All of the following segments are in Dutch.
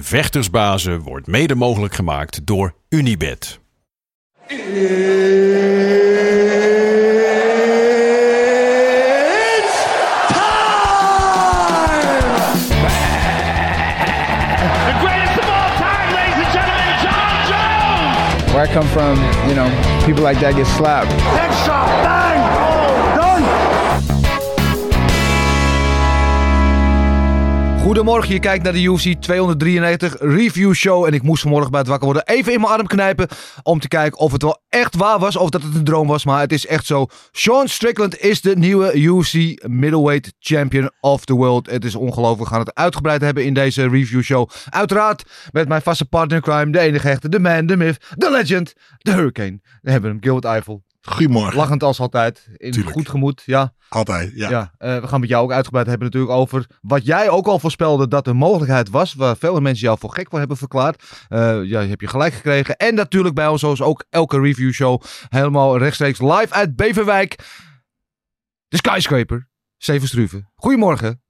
Vechtersbazen wordt mede mogelijk gemaakt door Unibed. It's time! The greatest of all time, ladies and gentlemen, John Jones! Where I come from, you know, people like that get slapped. Goedemorgen, je kijkt naar de UFC 293 review show. En ik moest vanmorgen bij het wakker worden even in mijn arm knijpen. Om te kijken of het wel echt waar was of dat het een droom was. Maar het is echt zo. Sean Strickland is de nieuwe UFC middleweight champion of the world. Het is ongelooflijk. We gaan het uitgebreid hebben in deze review show. Uiteraard met mijn vaste partner crime. De enige echte, de man, de myth, de legend, de hurricane. We hebben hem, Gilbert Eiffel. Goedemorgen. Lachend als altijd. In Tuurlijk. goed gemoed, ja. Altijd, ja. Ja, eh, we gaan met jou ook uitgebreid hebben natuurlijk over wat jij ook al voorspelde dat er mogelijkheid was. Waar veel mensen jou voor gek voor hebben verklaard. Eh ja, heb je gelijk gekregen. En natuurlijk bij ons zoals ook elke review show helemaal rechtstreeks live uit Beverwijk. De Skyscraper. Steven Struve. Goedemorgen.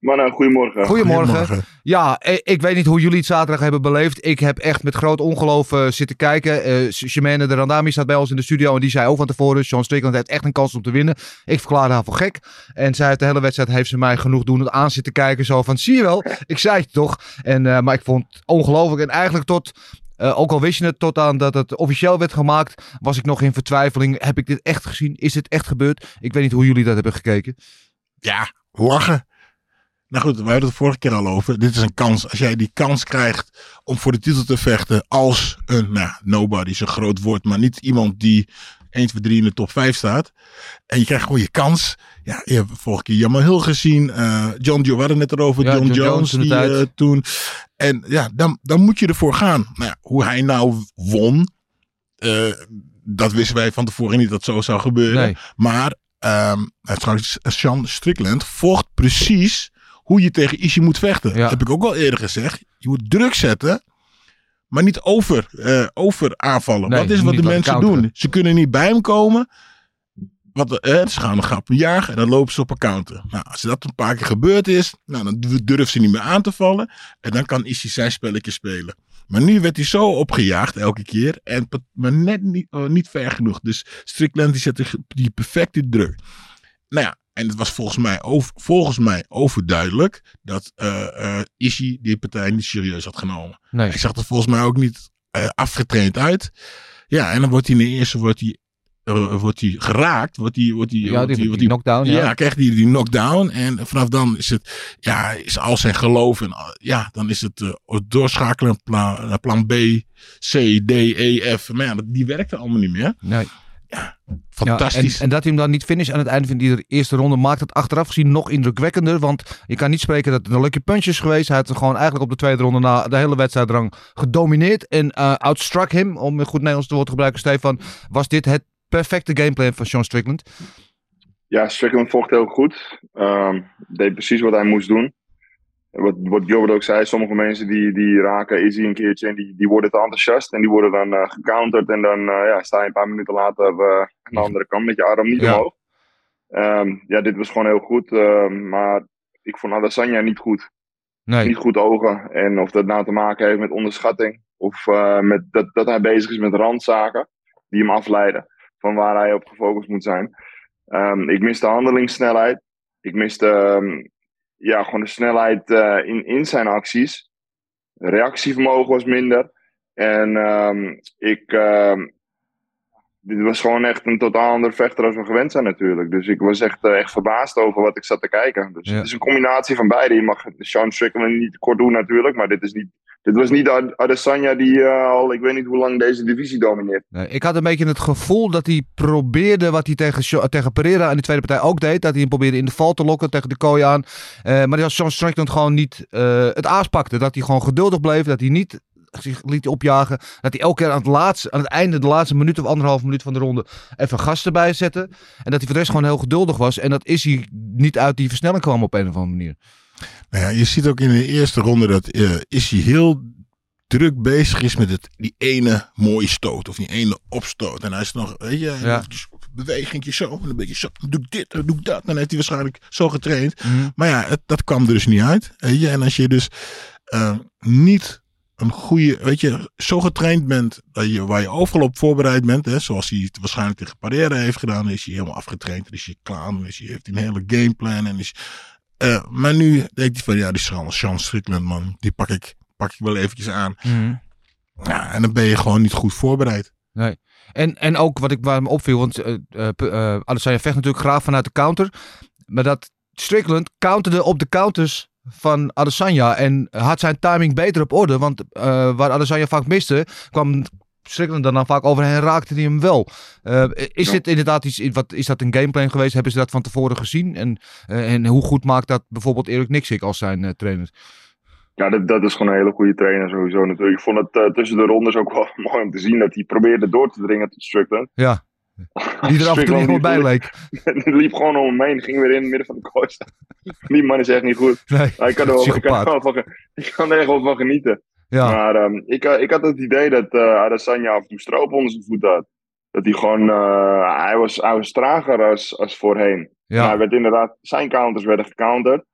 Mannen, goedemorgen. Goedemorgen. Ja, eh, ik weet niet hoe jullie het zaterdag hebben beleefd. Ik heb echt met groot ongeloof eh, zitten kijken. Eh Shemane de Randami staat bij ons in de studio en die zei ook van tevoren... Sean Strickland heeft echt een kans om te winnen. Ik verklaarde haar voor gek. En zij heeft de hele wedstrijd heeft ze mij genoeg doen aan zitten kijken. Zo van, zie je wel, ik zei het toch. En, eh, maar ik vond het ongelooflijk. En eigenlijk tot... eh, ook al wist je het tot aan dat het officieel werd gemaakt, was ik nog in vertwijfeling. Heb ik dit echt gezien? Is dit echt gebeurd? Ik weet niet hoe jullie dat hebben gekeken. Ja, lachen. Nou goed, we hadden het de vorige keer al over. Dit is een kans. Als jij die kans krijgt om voor de titel te vechten als een, nou, nobody is een groot woord, maar niet iemand die 1, 2, 3 in de top 5 staat. En je krijgt gewoon je kans. Ja, je hebt vorige keer Jamal Hill gezien. eh, John Joe, we hadden het erover. Ja, John, John Jones die, eh, toen. En ja, dan, dan moet je ervoor gaan. Nou ja, hoe hij nou won, eh, dat wisten wij van tevoren niet dat zo zou gebeuren. Nee. Maar ehm trouwens, Sean Strickland vocht precies hoe je tegen Ishii moet vechten. Ja. Heb ik ook al eerder gezegd. Je moet druk zetten, maar niet over, eh, over aanvallen. Nee, dat is wat de mensen doen. Ze kunnen niet bij hem komen. Wat, eh, ze gaan een grap jagen en dan lopen ze op een counter. Nou, als dat een paar keer gebeurd is, nou, dan durven ze niet meer aan te vallen. En dan kan Ishii zijn spelletje spelen. Maar nu werd hij zo opgejaagd elke keer. En, maar net niet, oh, niet ver genoeg. Dus Strickland die zette die perfecte druk. Nou ja, en het was volgens mij, over, volgens mij overduidelijk dat Ishii die partij niet serieus had genomen. Nee. Hij zag er volgens mij ook niet eh, afgetraind uit. Ja, en dan wordt hij in de eerste wordt hij, wordt hij geraakt. Wordt hij, wordt hij, Ja, wordt die, hij- die, wordt hij- knockdown. ja, Ja. krijgt hij die knockdown. En vanaf dan is het, ja, is al zijn geloof. En ja, dan is het doorschakelen plan, naar plan B, C, D, E, F. Maar ja, die werkte allemaal niet meer. Nee. Fantastisch. Ja, en, en dat hij hem dan niet finish aan het einde van die eerste ronde maakt het achteraf gezien nog indrukwekkender. Want je kan niet spreken dat het een lucky punch is geweest. Hij had er gewoon eigenlijk op de tweede ronde na de hele wedstrijdrang gedomineerd. En eh outstruck hem, om een goed Nederlands te woord te gebruiken, Stefan. Was dit het perfecte gameplan van Sean Strickland? Ja, Strickland vocht heel goed. Ehm, deed precies wat hij moest doen. Wat, wat Gilbert ook zei, sommige mensen die, die raken Izzy een keertje en die, die worden te enthousiast. En die worden dan eh, gecounterd en dan eh, ja, sta je een paar minuten later eh, aan de andere kant met je arm niet Ja. omhoog. Ehm, ja, dit was gewoon heel goed. ehm, maar ik vond Adesanya niet goed. Nee. Niet goed ogen. En of dat nou te maken heeft met onderschatting. Of met dat, dat hij bezig is met randzaken. Die hem afleiden van waar hij op gefocust moet zijn. Ehm, ik miste handelingssnelheid. Ik miste ehm, ja, gewoon de snelheid eh, in, in zijn acties. Reactievermogen was minder. En ehm, ik. ehm, dit was gewoon echt een totaal ander vechter als we gewend zijn, natuurlijk. Dus ik was echt, eh, echt verbaasd over wat ik zat te kijken. Dus Ja. het is een combinatie van beide. Je mag Sean Strickland niet kort doen, natuurlijk. Maar dit, is niet, dit was niet Ad- Adesanya die eh, al, ik weet niet hoe lang, deze divisie domineert. Nee, ik had een beetje het gevoel dat hij probeerde wat hij tegen, tegen Pereira in de tweede partij ook deed. Dat hij hem probeerde in de val te lokken tegen de kooi aan. Eh, maar dat Sean Strickland gewoon niet eh, het aanspakte. Dat hij gewoon geduldig bleef. Dat hij niet zich liet opjagen. Dat hij elke keer aan het, laatste, aan het einde, de laatste minuut of anderhalve minuut van de ronde, even gas erbij zette. En dat hij voor de rest gewoon heel geduldig was. En dat is hij niet uit die versnelling kwam op een of andere manier. Nou ja, je ziet ook in de eerste ronde dat eh is hij heel druk bezig is met het, die ene mooie stoot of die ene opstoot. En hij is nog, weet je, Ja. beweging zo, en een beetje zo, doe ik dit, doe ik dat. Dan heeft hij waarschijnlijk zo getraind. Mhm. Maar ja, het, dat kwam er dus niet uit. Weet je? En als je dus eh, niet een goede, weet je, zo getraind bent dat je, waar je overal op voorbereid bent, hè, zoals hij het waarschijnlijk tegen Parera heeft gedaan, is hij helemaal afgetraind, dan is hij klaar, dan is hij, heeft hij een hele gameplan en is, eh, maar nu denk hij van, ja, die Sean, Sean Strickland, man, die pak ik, pak ik wel eventjes aan. Mhm. Ja, en dan ben je gewoon niet goed voorbereid. En, en ook wat ik waar me opviel, want P- eh, Adesanya vecht natuurlijk graag vanuit de counter. Maar dat Strickland counterde op de counters van Adesanya. En had zijn timing beter op orde. Want eh, waar Adesanya vaak miste, kwam Strickland dan, dan vaak overheen en raakte hij hem wel. Eh, is Ja. dit inderdaad iets, wat, is dat een gameplan geweest? Hebben ze dat van tevoren gezien? En, eh, en hoe goed maakt dat bijvoorbeeld Erik Nixik als zijn trainer? Ja, dat, dat is gewoon een hele goede trainer sowieso natuurlijk. Ik vond het tussen de rondes ook wel mooi om te zien dat hij probeerde door te dringen tot Strickland. Ja. Die er af en toe bij leek. Die liep gewoon om hem heen, ging weer in het midden van de kooi. Die man is echt niet goed. Nee. Maar ik kan er wel, ik kan wel van, ik kan er echt wel van genieten. Ja. Maar ehm, ik, eh, ik had het idee dat eh Adesanya af en toe stroop onder zijn voet had. Dat hij gewoon, eh, hij, was, hij was trager als, als voorheen. Maar hij werd inderdaad, zijn counters werden gecounterd.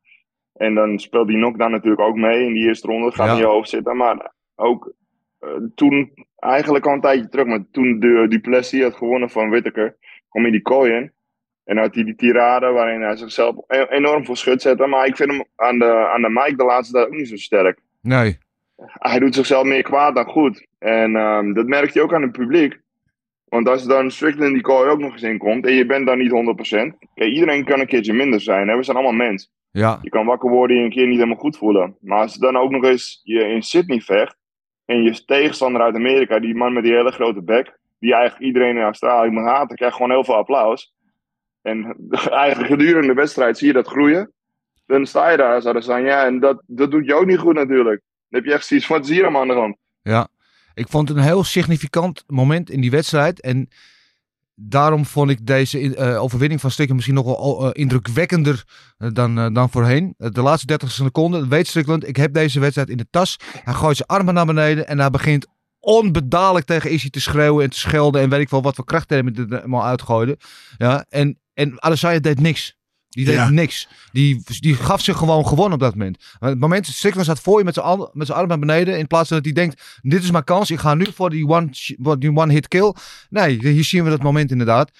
En dan speelt die knockdown natuurlijk ook mee in die eerste ronde. Dat gaat Ja. in je hoofd zitten. Maar ook toen, eigenlijk al een tijdje terug, maar toen de Duplessis had gewonnen van Whittaker, kwam hij die kooi in. En had hij die tirade waarin hij zichzelf e- enorm veel schut zette. Maar ik vind hem aan de, aan de mic de laatste tijd ook niet zo sterk. Nee. Hij doet zichzelf meer kwaad dan goed. En ehm, dat merkt hij ook aan het publiek. Want als dan Strickland die kooi ook nog eens in komt en je bent dan niet 100%. Kijk, iedereen kan een keertje minder zijn. Hè? We zijn allemaal mens. Ja. Je kan wakker worden en je een keer niet helemaal goed voelen. Maar als dan ook nog eens je in Sydney vecht. En je tegenstander uit Amerika, die man met die hele grote bek. Die eigenlijk iedereen in Australië moet haten, krijgt gewoon heel veel applaus. En eigenlijk gedurende de wedstrijd zie je dat groeien. Dan sta je daar als Adesanya en dat, dat doet je ook niet goed natuurlijk. Dan heb je echt zoiets van, allemaal aan de hand? Ja, ik vond het een heel significant moment in die wedstrijd. En daarom vond ik deze eh, overwinning van Strickland misschien nog wel eh, indrukwekkender eh, dan, dan voorheen. De laatste 30 seconden weet Strickland, ik heb deze wedstrijd in de tas. Hij gooit zijn armen naar beneden en hij begint onbedadelijk tegen Izzy te schreeuwen en te schelden. En weet ik wel wat voor krachttermen er allemaal uitgooide. Ja, en, en Adesanya deed niks. Die deed Ja. niks. Die, die gaf zich gewoon gewonnen op dat moment. Maar het moment, Strickland staat voor je met zijn arm- met zijn arm naar beneden. In plaats van dat hij denkt, dit is mijn kans. Ik ga nu voor die one, voor die one hit kill. Nee, hier zien we dat moment inderdaad.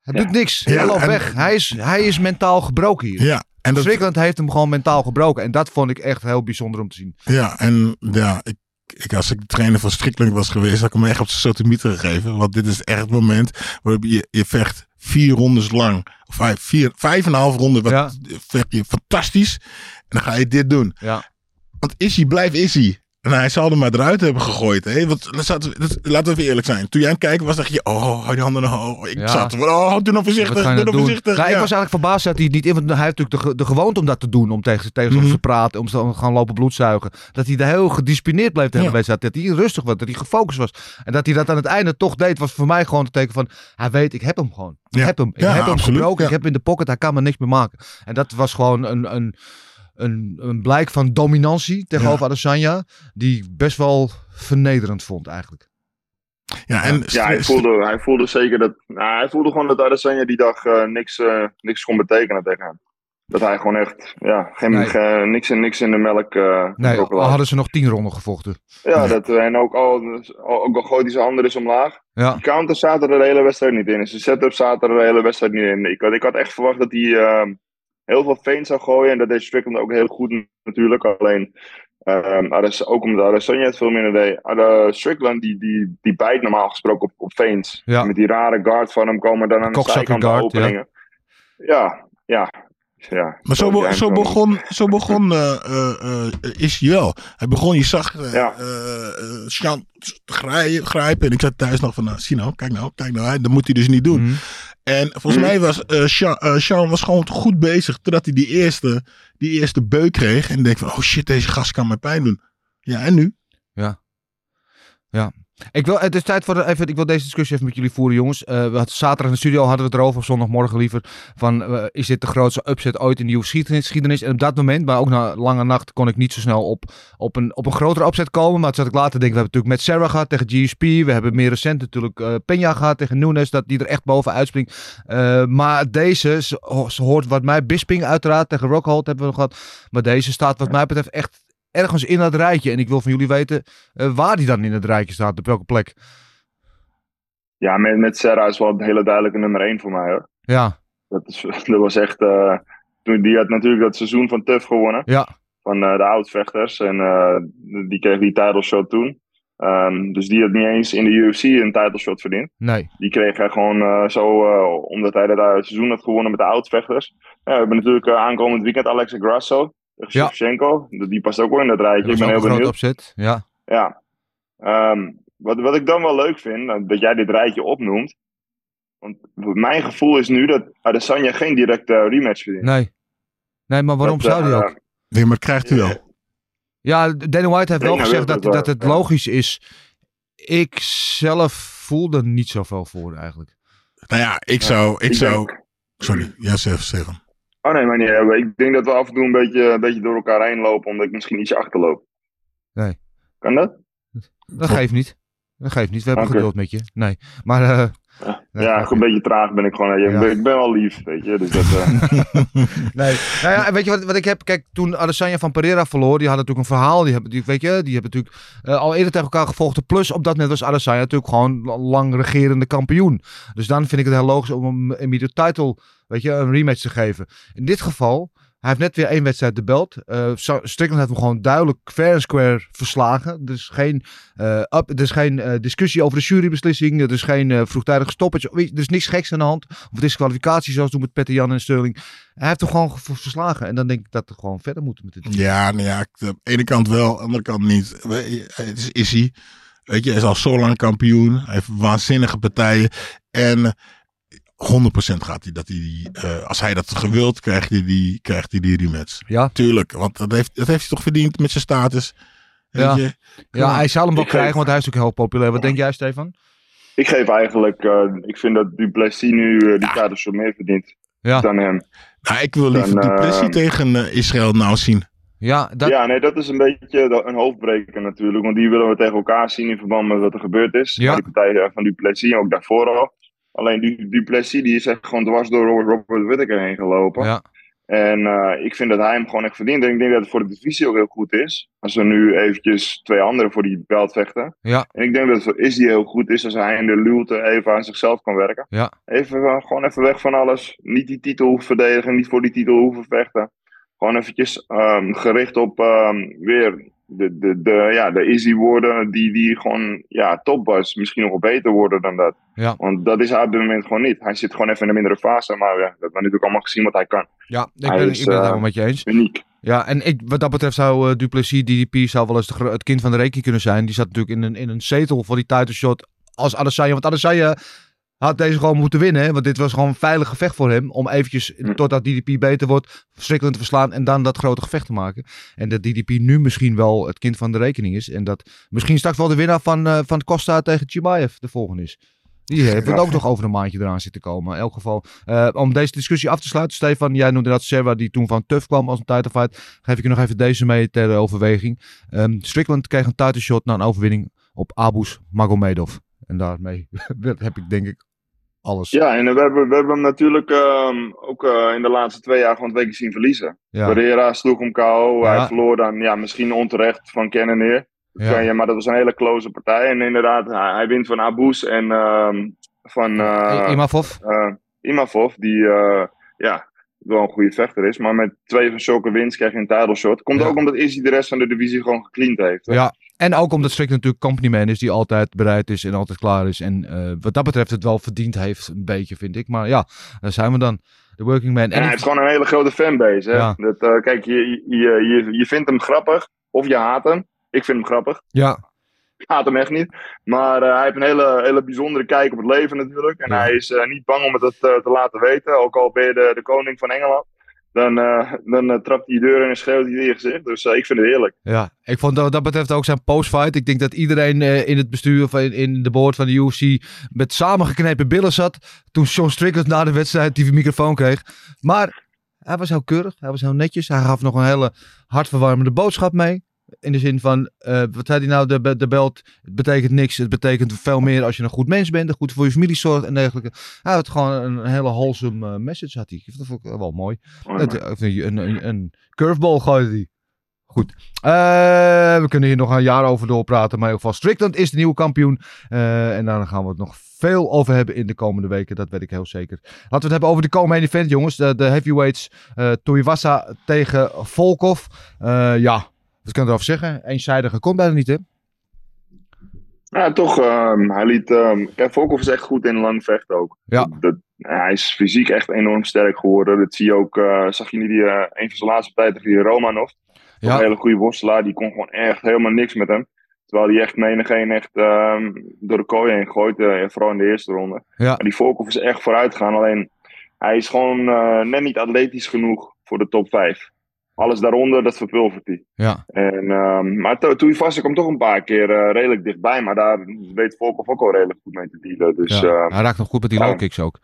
Hij Ja. doet niks. Ja, hij loopt en- weg. Hij is, hij is mentaal gebroken hier. Ja, en dat, Strickland heeft hem gewoon mentaal gebroken. En dat vond ik echt heel bijzonder om te zien. Ja, en ja, ik, ik, als ik de trainer van Strickland was geweest, had ik hem echt op zijn sotomieter gegeven. Want dit is echt het moment waarop je, je vecht vier rondes lang. Of vijf, vier, vijf en een half ronde wat, Ja. je fantastisch. En dan ga je dit doen. Ja. Want Izzy blijft Izzy. En hij zal er maar eruit hebben gegooid. Hè? Want, laten we even eerlijk zijn. Toen jij aan het kijken was, dacht je... Oh, hou die handen omhoog. Ik Ja. zat. Oh, doe nou voorzichtig. Doe nou nou voorzichtig. Nou, ik Ja. was eigenlijk verbaasd dat hij het niet in. Want hij heeft natuurlijk de, ge- de gewoonte om dat te doen. Om tegen, tegen zijn Mhm. te praten. Om te gaan lopen bloedzuigen. Dat hij daar heel gedisciplineerd bleef hele Ja. Dat hij rustig was. Dat hij gefocust was. En dat hij dat aan het einde toch deed. Was voor mij gewoon het teken van. Hij weet, ik heb hem gewoon. Ik heb hem. Ik heb hem absoluut. gebroken. Ik heb hem in de pocket. Hij kan me niks meer maken. En dat was gewoon een... een een, een blijk van dominantie tegenover Adesanya. Die ik best wel vernederend vond eigenlijk. Ja, en Ja, hij voelde, hij voelde zeker dat. Nou, hij voelde gewoon dat Adesanya die dag eh, niks, eh, niks kon betekenen tegen hem. Dat hij gewoon echt. Ja, geen, Nee. ge- niks, in, niks in de melk. eh Nee, al had. hadden ze nog tien ronden gevochten. Ja, dat, en ook al, ook al gooit hij zijn handen dus omlaag. Ja, Die counters zaten er de hele wedstrijd niet in. Zijn setups zaten er de hele wedstrijd niet in. Ik had, ik had echt verwacht dat hij ehm, heel veel feint zou gooien. En dat deed Strickland ook heel goed natuurlijk. Alleen, ehm, Ades- ook omdat Adesanya het veel minder deed. Strickland die, die, die bijt normaal gesproken op, op feints. Ja. Met die rare guard van hem komen dan aan de zijkant de guard, openingen. Ja, ja. ja. Maar zo, be- Ja, zo gewoon- begon, zo begon eh, eh, eh, is hij wel. Hij begon, je zag eh Ja. eh, grij- grijpen. En ik zat thuis nog van, nou, zie nou, kijk nou, kijk nou. hè, Dat moet hij dus niet doen. Mhm. En volgens Mhm. mij was eh Sjan, eh, was gewoon goed bezig. Totdat hij die eerste, die eerste beuk kreeg. En denk van, oh shit, deze gast kan mij pijn doen. Ja, en nu? Ik wil, het is tijd voor even, ik wil deze discussie even met jullie voeren, jongens. Eh, we hadden zaterdag in de studio hadden we het erover, of zondagmorgen liever. Van, eh, is dit de grootste upset ooit in de geschiedenis? En op dat moment, maar ook na lange nacht, kon ik niet zo snel op, op, een, op een grotere upset komen. Maar toen zat ik later te denken, we hebben natuurlijk met Sarah gehad tegen GSP. We hebben meer recent natuurlijk eh Peña gehad tegen Nunes, dat die er echt boven uitspringt. Maar deze, ze, ze hoort wat mij, Bisping uiteraard tegen Rockhold hebben we nog gehad. Maar deze staat wat mij betreft echt ergens in dat rijtje. En ik wil van jullie weten eh, waar die dan in het rijtje staat, op welke plek. Ja, met, met Serra is wel een hele duidelijke nummer 1 voor mij hoor. Ja, Dat, is, dat was echt. eh, toen, die had natuurlijk dat seizoen van TUF gewonnen. ja, Van eh, de oudvechters. En die kreeg die title shot toen. Ehm, dus die had niet eens in de UFC een title shot verdiend. nee. Die kreeg hij gewoon zo, omdat hij dat het seizoen had gewonnen met de oudvechters. Ja, we hebben natuurlijk aankomend weekend Alexa Grasso. Tegen Ja. Shevchenko. Die past ook wel in dat rijtje. Dat Ik ben heel benieuwd. opzet. Ja, Ja. Ehm, wat, wat ik dan wel leuk vind, nou, dat jij dit rijtje opnoemt. Want mijn gevoel is nu dat Adesanya geen directe rematch verdient. nee. Nee, maar waarom Dat, zou die eh, ook? Nee, maar krijgt hij wel. Ja, Dana White heeft wel gezegd dat, dat het logisch is. Ik zelf voel er niet zoveel voor eigenlijk. Nou ja, ik zou... Ik ik zou denk- sorry, ja, zeg, Stefan. Oh nee, maar niet. eh, Ik denk dat we af en toe een beetje, een beetje door elkaar heen lopen, omdat ik misschien ietsje achterloop. Nee. Kan dat? Dat geeft niet. Dat geeft niet. We hebben geduld met je. Nee. Maar eh, Nee, ja, een beetje traag ben ik gewoon. Ja. ben, ik ben wel lief, weet je. Dus dat, eh, Nee. Nou ja, weet je wat, wat ik heb? Kijk, toen Adesanya van Pereira verloor, die hadden natuurlijk een verhaal. Die hebben, die, weet je, die hebben natuurlijk eh, al eerder tegen elkaar gevochten. Plus op dat moment was Adesanya natuurlijk gewoon lang regerende kampioen. Dus dan vind ik het heel logisch om hem immediate title, weet je, een rematch te geven. In dit geval, hij heeft net weer één wedstrijd de belt. Sa- Strickland heeft hem gewoon duidelijk fair and square verslagen. Er is geen, up, er is geen eh, discussie over de jurybeslissing. Er is geen eh, vroegtijdige stoppage. Weet je, Er is niks geks aan de hand. Of disqualificatie zoals toen met Petter Jan en Sterling. Hij heeft hem gewoon ge- verslagen. En dan denk ik dat we gewoon verder moeten met dit. Ja, nou ja, de ene kant wel, de andere kant niet. Het is, is hij. Weet je, hij is al zo lang kampioen. Hij heeft waanzinnige partijen. En 100% gaat hij dat hij, eh, als hij dat gewild, krijgt hij die, krijgt hij die rematch. Ja. Tuurlijk, want dat heeft, dat heeft hij toch verdiend met zijn status. Weet Ja. je? Ja, hij zal hem wel krijgen, want hij is natuurlijk heel populair. Wat denk jij, Stefan? ik geef eigenlijk, eh, ik vind dat Duplessis nu eh, die title shot meer verdient Ja. dan hem. Nou, ik wil liever Dan, Duplessis tegen Israël nou zien. Ja, dat, Ja, nee, dat is een beetje een hoofdbreker natuurlijk. Want die willen we tegen elkaar zien in verband met wat er gebeurd is. Ja. Die partij van Duplessis, ook daarvoor al. Alleen die Duplessis die is echt gewoon dwars door Robert Whittaker heen gelopen. ja. En eh, ik vind dat hij hem gewoon echt verdient. En ik denk dat het voor de divisie ook heel goed is. Als er nu eventjes twee anderen voor die belt vechten. Ja. En ik denk dat het voor Izzy heel goed is als hij in de luwte even aan zichzelf kan werken. Ja. Even, eh, gewoon even weg van alles. Niet die titel hoeven verdedigen, niet voor die titel hoeven vechten. Gewoon eventjes ehm, gericht op ehm, weer de, de, de, ja, de Izzy worden die, die gewoon ja, top was. Misschien nog wel beter worden dan dat. Ja. Want dat is hij op dit moment gewoon niet. Hij zit gewoon even in een mindere fase. Maar ja, dat hebben we natuurlijk allemaal gezien wat hij kan. Ja, ik Hij ben, is, ik ben het eh, helemaal met je eens. Uniek. Ja, en ik, wat dat betreft zou eh, Duplessis, DDP, zou wel eens de het kind van de rekening kunnen zijn. Die zat natuurlijk in een, in een zetel voor die title shot als Adesanya. Want Adesanya had deze gewoon moeten winnen. hè, Want dit was gewoon een veilig gevecht voor hem. Om eventjes, Hm. totdat DDP beter wordt, verschrikkelijk te verslaan. En dan dat grote gevecht te maken. En dat DDP nu misschien wel het kind van de rekening is. En dat misschien straks wel de winnaar van, eh, van Costa tegen Chimaev de volgende is. Die heeft het ook nog over een maandje eraan zitten komen. In elk geval, eh, om deze discussie af te sluiten, Stefan, jij noemde dat Serra die toen van Tuf kwam als een title fight. Geef ik je nog even deze mee ter overweging. Ehm, Strickland kreeg een title shot na een overwinning op Abus Magomedov. En daarmee heb ik denk ik alles. Ja, en we hebben, we hebben hem natuurlijk ehm, ook eh, in de laatste twee jaar gewoon twee keer zien verliezen. ja, Pereira sloeg hem KO. Ja. Hij verloor dan ja, misschien onterecht van Kennen neer. ja. Ja, maar dat was een hele close partij. En inderdaad, hij, hij wint van Abus en ehm, van eh, I- Imavov. eh, Imavov, die eh, ja, wel een goede vechter is. Maar met twee van zulke wins krijg je een title shot. Komt Ja. ook omdat Izzy de rest van de divisie gewoon gecleaned heeft. hè? Ja, en ook omdat Strickland natuurlijk company man is die altijd bereid is en altijd klaar is. En eh, wat dat betreft het wel verdiend heeft, een beetje vind ik. Maar ja, daar zijn we dan. De working man. En hij heeft gewoon een hele grote fanbase. Hè? Ja. Dat, eh, kijk, je, je, je, je vindt hem grappig of je haat hem. Ik vind hem grappig. ja, Ik haat hem echt niet. Maar eh, hij heeft een hele, hele bijzondere kijk op het leven natuurlijk. En Ja. hij is niet bang om het te laten weten. Ook al ben je de, de koning van Engeland. Dan, eh, dan eh, trapt hij je deur en schreeuwt hij in je gezicht. Dus eh, ik vind het heerlijk. Ja, ik vond dat, dat betreft ook zijn postfight. Ik denk dat iedereen in het bestuur of in, in de board van de UFC met samengeknepen billen zat. Toen Sean Strickland na de wedstrijd die microfoon kreeg. Maar hij was heel keurig, hij was heel netjes. Hij gaf nog een hele hartverwarmende boodschap mee. In de zin van, eh, wat zei hij nou, de, de belt het betekent niks. Het betekent veel meer als je een goed mens bent, en goed voor je familie zorgt en dergelijke. Hij had gewoon een hele wholesome eh, message had hij. Dat vond ik wel mooi. Oh, Het- Een, een, een, curveball gooide hij. Goed. Eh, we kunnen hier nog een jaar over doorpraten. Maar in ieder geval, Strickland is de nieuwe kampioen. Eh, en daar gaan we het nog veel over hebben in de komende weken. Dat weet ik heel zeker. Laten we het hebben over de komende event, jongens. De, de heavyweights uh, Tuivasa tegen Volkov. Ja, wat kan ik erover zeggen? Eenzijdige komt bijna niet, hè? Ja, toch. Um, hij liet. Um, Volkov is echt goed in lang vechten ook. Ja. Dat, hij is fysiek echt enorm sterk geworden. Dat zie je ook. Uh, zag je niet die, uh, een van zijn laatste tijden tegen Romanov? Ja. Een hele goede worstelaar. Die kon gewoon echt helemaal niks met hem. Terwijl hij echt menigeen echt um, door de kooi heen gooit. Uh, vooral in de eerste ronde. Ja. Maar die Volkov is echt vooruit gegaan. Alleen hij is gewoon net niet atletisch genoeg voor de top 5. Alles daaronder, dat verpulvert hij. Ja. En, um, maar ik kwam toch een paar keer uh, redelijk dichtbij. Maar daar weet Volkov ook al redelijk goed mee te dealen. Dus, ja. uh, hij raakt nog goed met die low kicks ook.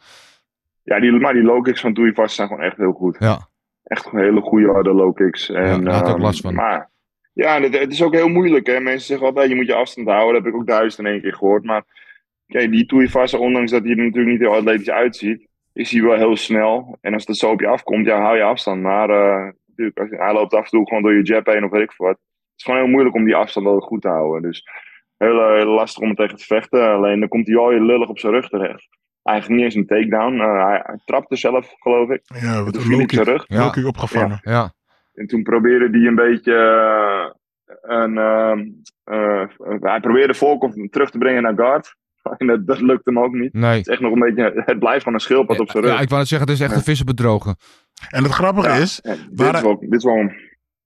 Ja, die, maar die low kicks van Toei vast zijn gewoon echt heel goed. Ja. Echt hele goede harde low kicks. En, ja, daar had um, ook last van. Maar, ja, het, het, is ook heel moeilijk. Hè? Mensen zeggen altijd, je moet je afstand houden. Dat heb ik ook duizend in één keer gehoord. Maar kijk, die Toei vast, ondanks dat hij er natuurlijk niet heel atletisch uitziet, is hij wel heel snel. En als dat zo op je afkomt, ja, hou je afstand. Maar uh, natuurlijk, als, hij loopt af en toe gewoon door je jab heen of weet ik veel wat. Het is gewoon heel moeilijk om die afstand wel goed te houden. Dus heel, heel lastig om er tegen te vechten. Alleen dan komt hij al je lullig op zijn rug terecht. Eigenlijk niet eens een takedown. Uh, hij, hij trapte zelf, geloof ik. Ja, wat een zijn rug. Ja. Opgevangen. Ja. ja. En toen probeerde hij een beetje. Uh, een, uh, hij probeerde Volkov terug te brengen naar guard. En dat, dat lukt hem ook niet. Nee. Het, is echt nog een beetje, het blijft gewoon een schildpad op zijn rug. Ja, ik wou het zeggen, het is echt een vissen bedrogen. En het grappige ja, is... Ja, dit, is wel, dit is wel een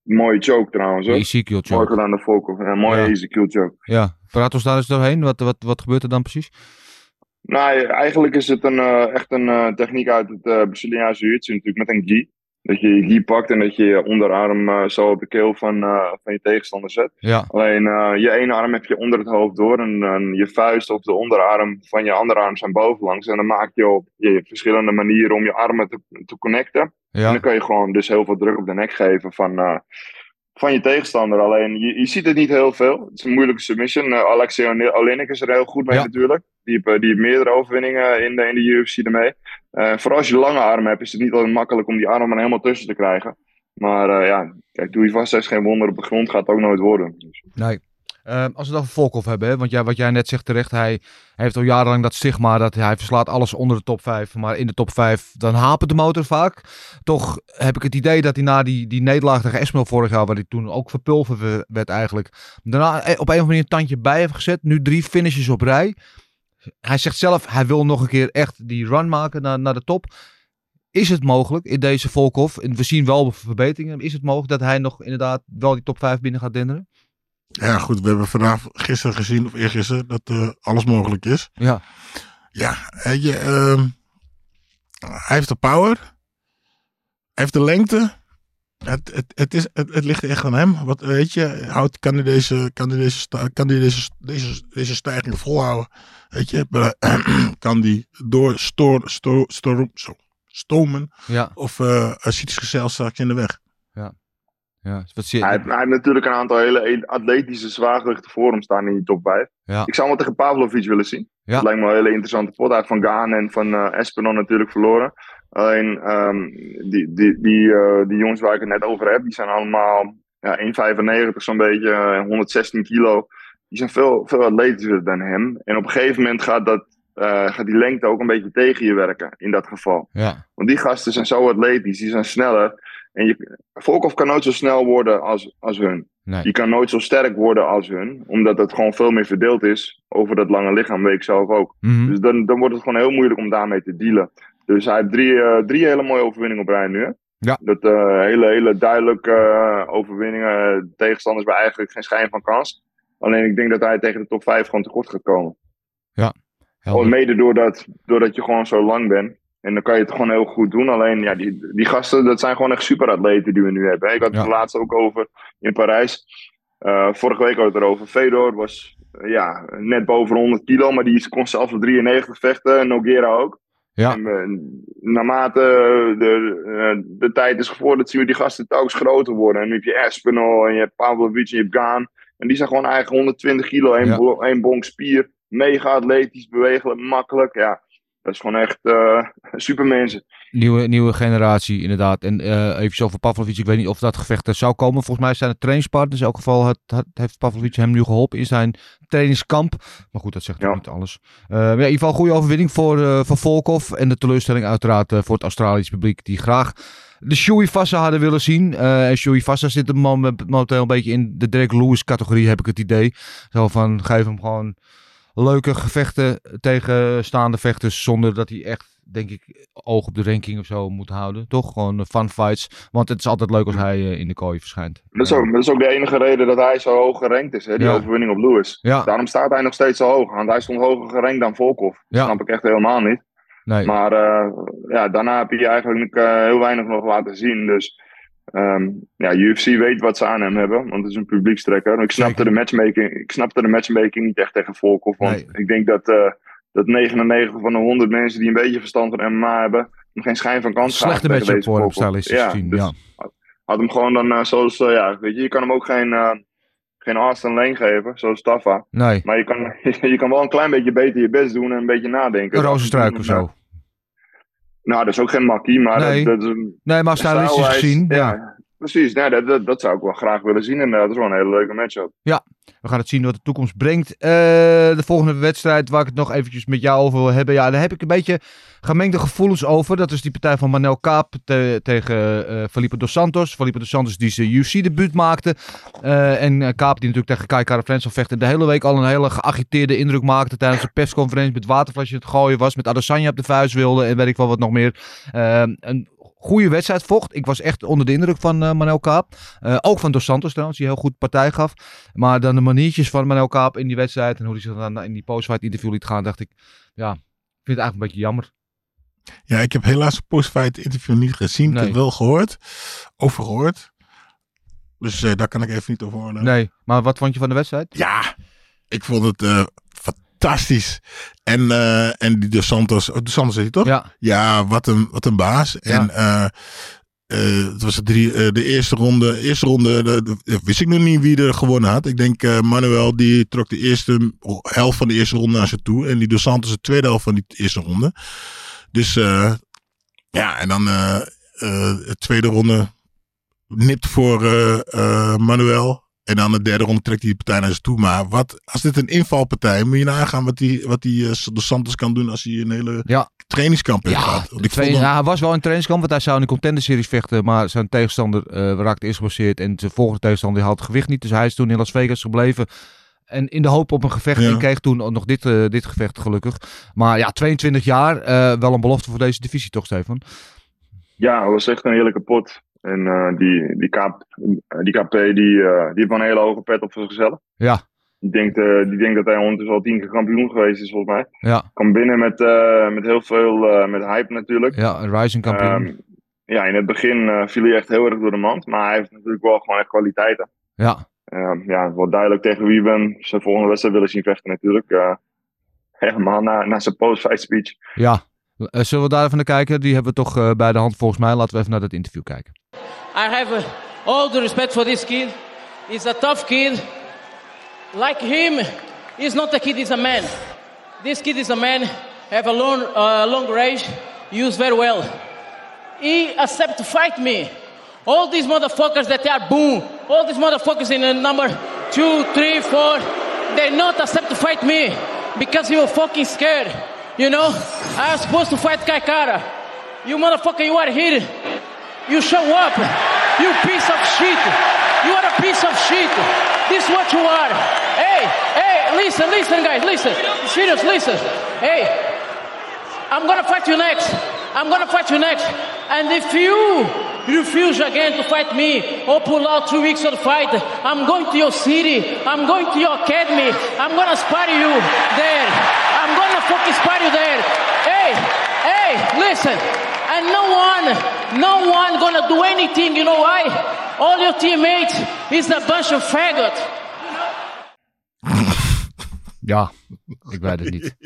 mooie choke trouwens. Hoor. Ezekiel choke. Mooi gedaan de Volkov. Een mooie Ja. Ezekiel choke. Ja, praat ons daar eens doorheen. Wat, wat, wat gebeurt er dan precies? Nou, eigenlijk is het een, uh, echt een uh, techniek uit het uh, Braziliaanse jiu natuurlijk met een gi. Dat je je gi pakt en dat je je onderarm uh, zo op de keel van, uh, van je tegenstander zet. Ja. Alleen uh, je ene arm heb je onder het hoofd door en, en je vuist of de onderarm van je andere arm zijn bovenlangs. En dan maak je op je verschillende manieren om je armen te, te connecten. Ja. En dan kan je gewoon dus heel veel druk op de nek geven van, van je tegenstander. Alleen je, je ziet het niet heel veel. Het is een moeilijke submission. Alexei Olenek is er heel goed mee Ja. natuurlijk. Die heeft, die heeft meerdere overwinningen in de, in de UFC ermee. Uh, vooral als je lange armen hebt, is het niet altijd makkelijk om die armen helemaal tussen te krijgen. Maar uh, ja, kijk, doe je vast is geen wonder op de grond, gaat ook nooit worden. Dus. Nee. Uh, als we het over hebben, want jij, wat jij net zegt terecht, hij, hij heeft al jarenlang dat stigma dat hij verslaat alles onder de top 5. Maar in de top 5, dan hapert de motor vaak. Toch heb ik het idee dat hij na die, die nederlaag tegen Esmel vorig jaar, waar hij toen ook verpulverd werd eigenlijk, daarna op een of andere manier een tandje bij heeft gezet. Nu drie finishes op rij. Hij zegt zelf, hij wil nog een keer echt die run maken naar, naar de top. Is het mogelijk in deze Volkov, en we zien wel verbeteringen, is het mogelijk dat hij nog inderdaad wel die top 5 binnen gaat denderen? Ja, goed. We hebben vandaag gisteren gezien, of eergisteren, dat uh, alles mogelijk is. Ja. Ja, je, uh, hij heeft de power. Hij heeft de lengte. Het, het, het, is, het, het ligt echt aan hem. Wat, weet je, houdt, kan hij deze, kan hij deze, kan hij deze, deze, deze stijging volhouden? Weet je, kan die door stoor, stoor, stoor, zo, stomen? Ja. Of uh, ziet hij zichzelf straks in de weg? Ja. Ja, wat zie je? Hij, hij, heeft natuurlijk een aantal hele atletische zwaargewichten voor hem staan in die top 5. Ja. Ik zou hem tegen Pavlovic willen zien. Ja. Dat lijkt me een hele interessante pot. Hij heeft van Gaan en van uh, Espenon natuurlijk verloren. Alleen um, die, die, die, uh, die jongens waar ik het net over heb, die zijn allemaal ja, 1,95 zo'n beetje, 116 kilo. Die zijn veel, veel atletischer dan hem. En op een gegeven moment gaat, dat, uh, gaat die lengte ook een beetje tegen je werken in dat geval. Ja. Want die gasten zijn zo atletisch, die zijn sneller. En je, Volkov kan nooit zo snel worden als, als hun. Nee. Je kan nooit zo sterk worden als hun. Omdat het gewoon veel meer verdeeld is over dat lange lichaam, weet ik zelf ook. Mm -hmm. Dus dan, dan wordt het gewoon heel moeilijk om daarmee te dealen. Dus hij heeft drie, uh, drie hele mooie overwinningen op rij nu. Hè? Ja. Dat uh, hele, hele duidelijke uh, overwinningen. Tegenstanders bij eigenlijk geen schijn van kans. Alleen ik denk dat hij tegen de top 5 gewoon tekort gaat komen. Ja. Gewoon mede doordat, doordat je gewoon zo lang bent. En dan kan je het gewoon heel goed doen. Alleen ja, die, die gasten, dat zijn gewoon echt superatleten die we nu hebben. Ik had het Ja. laatst ook over in Parijs. Uh, vorige week had het erover. Fedor was uh, ja, net boven 100 kilo, maar die kon zelfs op 93 vechten. Nogera ook. Ja. En, uh, naarmate de, de tijd is gevorderd, zien we die gasten telkens groter worden. En nu heb je Espinol en je hebt Pavlovic en je hebt Gaan. En die zijn gewoon eigenlijk 120 kilo, één, Ja. bonk spier. Mega atletisch, bewegelijk, makkelijk. Ja, Dat is gewoon echt uh, supermensen. Nieuwe, nieuwe generatie, inderdaad. En uh, even over Pavlovic. Ik weet niet of dat gevecht er zou komen. Volgens mij zijn het trainingspartners. In elk geval het, het, heeft Pavlovic hem nu geholpen in zijn trainingskamp. Maar goed, dat zegt ja. niet alles. Uh, ja, in ieder geval een goede overwinning voor, uh, voor Volkov. En de teleurstelling uiteraard voor het Australische publiek. Die graag de Shui Fassa hadden willen zien. Uh, en Shui Fassa zit momenteel een beetje in de Derek Lewis categorie, heb ik het idee. Zo van, geef hem gewoon leuke gevechten tegen staande vechters. Zonder dat hij echt, denk ik, oog op de ranking of zo moet houden. Toch? Gewoon fun fights. Want het is altijd leuk als hij uh, in de kooi verschijnt. Dat is, ook, dat is ook de enige reden dat hij zo hoog gerankt is. Hè? Die ja. overwinning op Lewis. Ja. Daarom staat hij nog steeds zo hoog. Want hij stond hoger gerankt dan Volkov. Dat snap ik echt helemaal niet. Nee. Maar uh, ja, daarna heb je eigenlijk uh, heel weinig nog laten zien. Dus um, ja, UFC weet wat ze aan hem hebben, want het is een publiekstrekker. Ik snapte de matchmaking, ik snapte de matchmaking niet echt tegen Volkov. Want nee. ik denk dat, uh, dat 99 van de 100 mensen die een beetje verstand van MMA hebben, geen schijn van kans gaan. Slechte matchup voor hem, stylistisch ja, gezien. Dus Ja. Had hem gewoon dan zoals, ja, weet je, je kan hem ook geen, geen Austin Lane geven, zoals Staffa. Nee. Maar je kan, je kan wel een klein beetje beter je best doen en een beetje nadenken. Een rozenstruik of zo. Nou, dat is ook geen makkie, maar Nee. dat, dat is een Nee, maar stylistisch gezien. Ja. Ja, precies. Nee, dat, dat, zou ik wel graag willen zien. En dat is wel een hele leuke matchup. We gaan het zien wat de toekomst brengt. Eh, de volgende wedstrijd waar ik het nog eventjes met jou over wil hebben. Ja, daar heb ik een beetje gemengde gevoelens over. Dat is die partij van Manel Kaap te- tegen eh Felipe Dos Santos. Felipe Dos Santos die zijn UFC-debuut maakte. Eh, en Kaap die natuurlijk tegen Kai Kara France al vechten. De hele week al een hele geagiteerde indruk maakte tijdens de persconferentie. Met waterflesje het gooien was. Met Adesanya op de vuist wilde. En weet ik wel wat nog meer. Een goede wedstrijd vocht. Ik was echt onder de indruk van eh, Manel Kaap. Eh, ook van Dos Santos trouwens, die heel goed partij gaf. Maar dan de maniertjes van Manel Kaap in die wedstrijd en hoe hij zich dan in die postfight interview liet gaan, dacht ik, ja, ik vind het eigenlijk een beetje jammer. Ja, ik heb helaas het postfight interview niet gezien. Ik heb wel gehoord. Over gehoord. Dus eh, daar kan ik even niet over horen. Nee, maar wat vond je van de wedstrijd? Ja, ik vond het eh, fantastisch. En, eh, en die De Santos, oh, De Santos is hij toch? Ja, Ja, wat een, wat een baas. Ja. En eh, eh, het was de, drie, de eerste ronde. Eerste ronde de, de- wist ik nog niet wie er gewonnen had. Ik denk Manuel die trok de eerste helft van de eerste ronde naar zich toe. En die Dos Santos de tweede helft van die eerste ronde. Dus ja, en dan de tweede ronde nipt voor Manuel. En dan de derde ronde trekt hij die partij naar zich toe. Maar wat, als dit een invalpartij, moet je nagaan wat die, wat die eh, Dos Santos kan doen als hij een hele Ja. trainingskamp heeft ja, gehad. Want de ik vond hem- hij was wel in trainingskamp, want hij zou in de contender series vechten, maar zijn tegenstander eh, raakte eerst geblesseerd en zijn volgende tegenstander had het gewicht niet. Dus hij is toen in Las Vegas gebleven. En in de hoop op een gevecht. Ja. En kreeg toen nog dit, eh, dit gevecht gelukkig. Maar ja, 22 jaar. eh, wel een belofte voor deze divisie toch, Stefan? Ja, het was echt een heerlijke pot. En eh, die, die, KP, die KP die, eh, die heeft wel een hele hoge pet op voor zichzelf. Ja, Die denkt, eh, die denkt dat hij ondertussen al tien keer kampioen geweest is, volgens mij. ja, Kwam binnen met, met heel veel met hype natuurlijk. ja. Een rising kampioen. Ehm, ja, in het begin viel hij echt heel erg door de mand. Maar hij heeft natuurlijk wel gewoon echt kwaliteiten. ja, Ehm, ja, het wordt duidelijk tegen wie we zijn volgende wedstrijd willen zien vechten natuurlijk. Helemaal na, na zijn post-fight speech. ja. Zullen we daar even naar kijken? Die hebben we toch bij de hand volgens mij. Laten we even naar dat interview kijken. I have uh, all the respect for this kid. He's a tough kid. Like him, he's not a kid, he's a man. This kid is a man, have a long, uh, long range, use very well. He accept to fight me. All these motherfuckers that are boom, all these motherfuckers in uh, number two, three, four, they not accept to fight me because you were fucking scared. You know, I was supposed to fight Kaikara. You motherfucker, you are here. You show up. You piece of shit. You are a piece of shit. This is what you are. Hey, hey, listen, listen, guys, listen. Serious, listen. Hey, I'm gonna fight you next. I'm gonna fight you next. And if you refuse again to fight me or pull out two weeks of the fight, I'm going to your city. I'm going to your academy. I'm gonna spar you there. I'm gonna fucking spar you there. Hey, hey, listen. And no one, no one gonna do anything. You know why? All your teammates is a bunch of faggots. Ja, Ik weet het niet.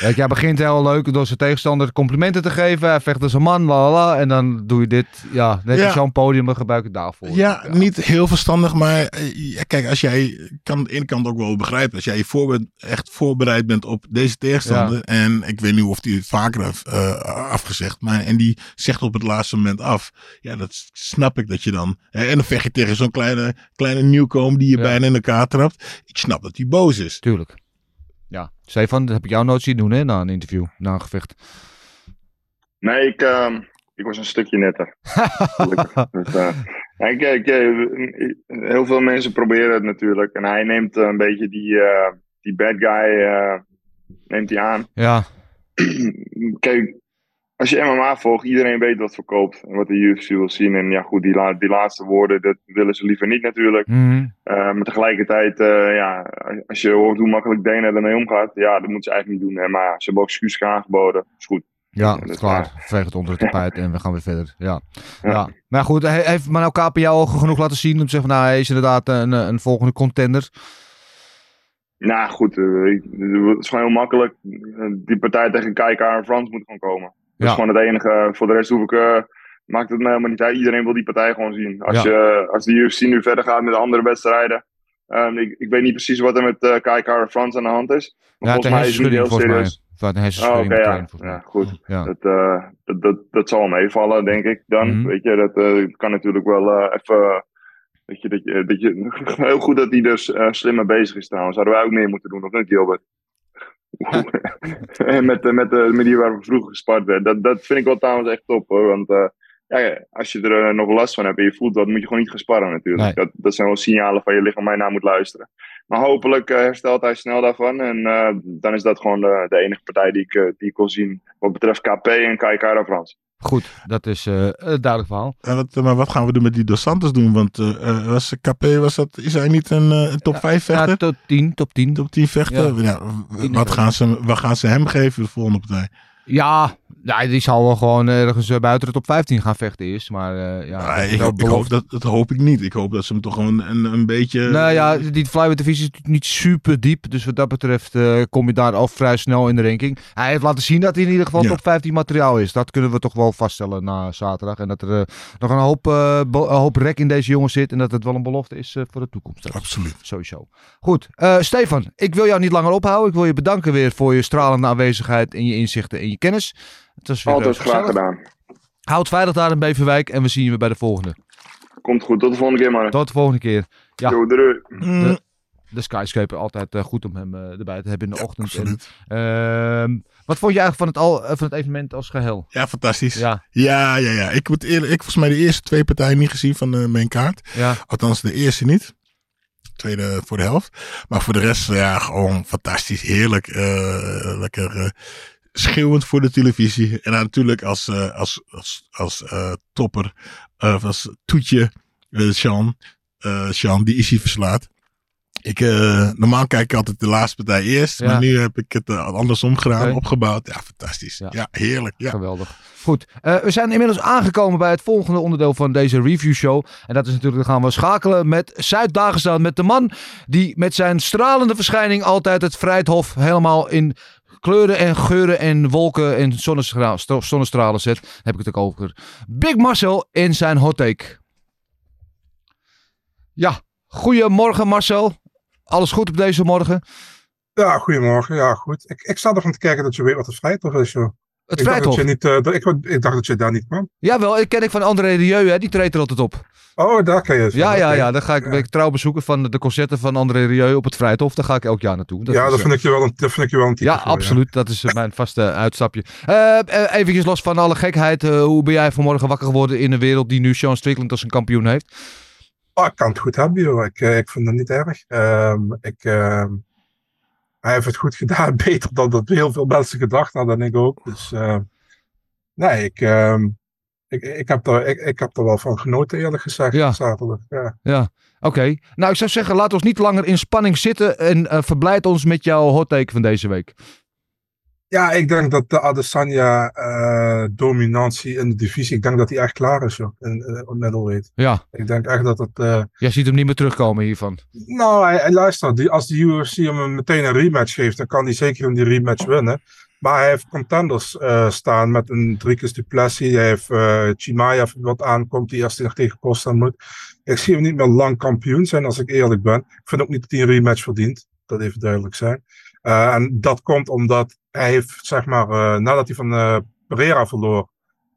Kijk, jij begint heel leuk door zijn tegenstander complimenten te geven. Hij vecht als een man, la la. En dan doe je dit. Ja, je Ja. zo'n podium en gebruik het daarvoor. Ja, niet heel verstandig, maar eh, ja, kijk, als jij kan aan de ene kant ook wel begrijpen, als jij je voorbe- echt voorbereid bent op deze tegenstander, en ik weet niet of hij het vaker heeft eh, afgezegd, maar en die zegt op het laatste moment af, ja, dat snap ik dat je dan, hè, en dan vecht je tegen zo'n kleine, kleine nieuwkomer die je Ja. bijna in elkaar trapt. Ik snap dat hij boos is. Tuurlijk. Ja, Stefan, dat heb ik jou nooit zien doen hè, na een interview, na een gevecht. Nee, ik, ehm, ik was een stukje netter. Gelukkig. Dus, eh, ik, eh, heel veel mensen proberen het natuurlijk. En hij neemt eh, een beetje die, die bad guy neemt hij aan. Ja, Kijk, als je MMA volgt, iedereen weet wat verkoopt. En wat de UFC wil zien. En ja, goed, die, la- die laatste woorden, dat willen ze liever niet natuurlijk. Eh, maar tegelijkertijd, eh, ja, als je hoort hoe makkelijk Dana ermee omgaat, ja, dat moet ze eigenlijk niet doen. Hè. Maar ze hebben ook excuses aangeboden. Is goed. ja, dat is klaar. Veeg het onder het tapijt en we gaan weer verder. Ja. Ja. Ja. Maar goed, he- heeft Manu Kaper jou genoeg laten zien om te zeggen nou, hij is inderdaad een, een volgende contender. Nou goed, eh, het is gewoon heel makkelijk. Die partij tegen Kijker en Frans moet gewoon komen. Dat is gewoon het enige. Voor de rest hoef ik, eh, maakt het me helemaal niet uit. Iedereen wil die partij gewoon zien. Als, je, als de UFC nu verder gaat met andere wedstrijden. ehm, ik, ik weet niet precies wat er met eh Kijker en Frans aan de hand is. Maar Ja, volgens mij is het heel serieus. Uit een Oh, hersenschudding oké, meteen, ja. ja, goed. Ja. Dat, eh, dat, dat, dat zal meevallen, denk ik dan. Mhm. Weet je, dat eh, kan natuurlijk wel eh, even. Weet je, dat je, dat je, heel goed dat hij dus eh, slimmer bezig is trouwens. Zouden wij ook meer moeten doen, of niet, Gilbert? met, de- met de manier waarop we vroeger gespart werd. Dat, dat vind ik wel trouwens echt top hoor. Want eh, ja, als je er eh, nog last van hebt en je voelt dat, moet je gewoon niet gaan sparren natuurlijk. Nee. Dat, dat zijn wel signalen van je lichaam waar je naar moet luisteren. Maar hopelijk eh, herstelt hij snel daarvan. En dan is dat gewoon de, de enige partij die ik, die ik wil zien. Wat betreft KP en Kaikara Frans. Goed, dat is eh, een duidelijk verhaal. En wat, maar wat gaan we doen met die Dos Santos doen? Want eh, was KP, was dat, is hij niet een, top 5 vechter? Ja, top 10, top 10. top 10 vechter? Ja. Wat, gaan ze, wat gaan ze hem geven de volgende partij? Ja, ja, die zal wel gewoon ergens eh, buiten de top 15 gaan vechten eerst. Maar eh, ja, Ah, ik, hoop- ik hoop belofte. dat, dat hoop ik niet. Ik hoop dat ze hem toch gewoon een, een beetje... Nou ja, die flyweight divisie is natuurlijk niet super diep. Dus wat dat betreft eh, kom je daar al vrij snel in de ranking. Hij heeft laten zien dat hij in ieder geval Ja. top 15 materiaal is. Dat kunnen we toch wel vaststellen na zaterdag. En dat er eh, nog een hoop, eh, een hoop rek in deze jongen zit. En dat het wel een belofte is eh, voor de toekomst. Absoluut. Sowieso. Goed, eh, Stefan, ik wil jou niet langer ophouden. Ik wil je bedanken weer voor je stralende aanwezigheid en je inzichten en je kennis. Het was weer Altijd graag gedaan. Houd veilig daar in Beverwijk en we zien je weer bij de volgende. Komt goed. Tot de volgende keer, man. Tot de volgende keer. Ja. Yo, doei. Mm, De Skyscraper altijd eh, goed om hem eh, erbij te hebben in de ochtend. En, ehm, wat vond je eigenlijk van het, al, eh, van het evenement als geheel? Ja, fantastisch. Ja, Ja, ja, ja. Ik moet eerlijk, ik volgens mij de eerste twee partijen niet gezien van mijn kaart. ja, Althans, de eerste niet. Tweede voor de helft. Maar voor de rest, ja, gewoon fantastisch. Heerlijk. eh, lekker eh, schreeuwend voor de televisie. En natuurlijk als, eh, als, als, als eh, topper, of als toetje, eh Sean. eh Sean, die Issy verslaat. Ik, eh, normaal kijk ik altijd de laatste partij eerst. Ja. Maar nu heb ik het eh, andersom gedaan, opgebouwd. Ja, fantastisch. Ja. Ja, heerlijk. Ja. geweldig. Goed, eh, we zijn inmiddels aangekomen bij het volgende onderdeel van deze review show. En dat is natuurlijk, dan gaan we schakelen met Zuid-Dagestan. Met de man die met zijn stralende verschijning altijd het Vrijthof helemaal in kleuren en geuren en wolken en zonnestralen zet. Heb ik het ook over Big Marcel in zijn hot take. Ja, goedemorgen Marcel. Alles goed op deze morgen? Ja, goedemorgen. Ja, goed. Ik, ik sta ervan te kijken dat je weet wat het Vrijthof is. Het ik, dacht dat Vrijthof? je niet, eh, ik, ik dacht dat je daar niet kwam. Jawel, ik ken ik van André Rieu, hè? die treedt er altijd op. Oh, daar kan je het Ja, ja, ja. Dan ga ik, ik trouw bezoeken van de concerten van André Rieu op het Vrijthof. Daar ga ik elk jaar naartoe. Dat ja, is, dat eh, vind, ik je wel een, dat vind ik je wel een type ja, voor, absoluut. Dat is eh, mijn vaste uitstapje. Eh eh, eventjes los van alle gekheid. eh, hoe ben jij vanmorgen wakker geworden in een wereld die nu Sean Strickland als een kampioen heeft? Oh, ik kan het goed hebben, joh. Ik, eh, ik vind het niet erg. Ehm, ik, ehm, hij heeft het goed gedaan. Beter dan dat heel veel mensen gedacht hadden. En ik ook. Dus ehm, nee, ik, ehm, ik, ik, heb er, ik, ik heb er wel van genoten, eerlijk gezegd. Ja. Zaterdag. Ja. Ja, oké. Nou, ik zou zeggen, laat ons niet langer in spanning zitten en eh verblijd ons met jouw hot take van deze week. Ja, ik denk dat de Adesanya-dominantie in de divisie, ik denk dat die echt klaar is, joh, in, in, op middleweight. Ja, Ik denk echt dat het... eh, jij ziet hem niet meer terugkomen hiervan. nou, hij, hij luistert, die, als de UFC hem meteen een rematch geeft, dan kan hij zeker in die rematch winnen. Maar hij heeft contenders eh, staan met een Dricus Duplessis. Hij heeft eh Chimaev wat aankomt, die eerst nog tegen Costa moet. Ik zie hem niet meer lang kampioen zijn, als ik eerlijk ben. Ik vind ook niet dat hij een rematch verdient. Dat even duidelijk zijn. Eh, en dat komt omdat hij heeft, zeg maar, eh, nadat hij van eh, Pereira verloor,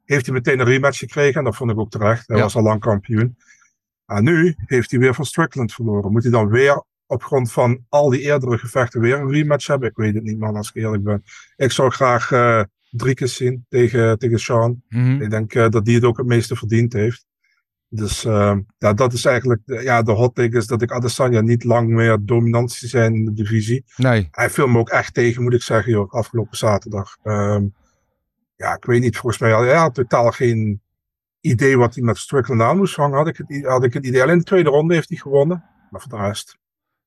heeft hij meteen een rematch gekregen. En dat vond ik ook terecht. Hij Ja. was al lang kampioen. En nu heeft hij weer van Strickland verloren. Moet hij dan weer op grond van al die eerdere gevechten weer een rematch hebben? Ik weet het niet, man, als ik eerlijk ben. Ik zou graag drie keer zien tegen, tegen Sean. Mhm. Ik denk dat die het ook het meeste verdiend heeft. Dus eh, ja, dat is eigenlijk de- ja, de hot take is dat ik Adesanya niet lang meer dominant zie zijn in de divisie. Nee. Hij viel me ook echt tegen, moet ik zeggen, joh, afgelopen zaterdag. Ehm, ja, ik weet niet, volgens mij had hij had totaal geen idee wat hij met Strickland aan moest hangen. Had ik het, had ik het idee. Alleen de tweede ronde heeft hij gewonnen. Maar voor de rest.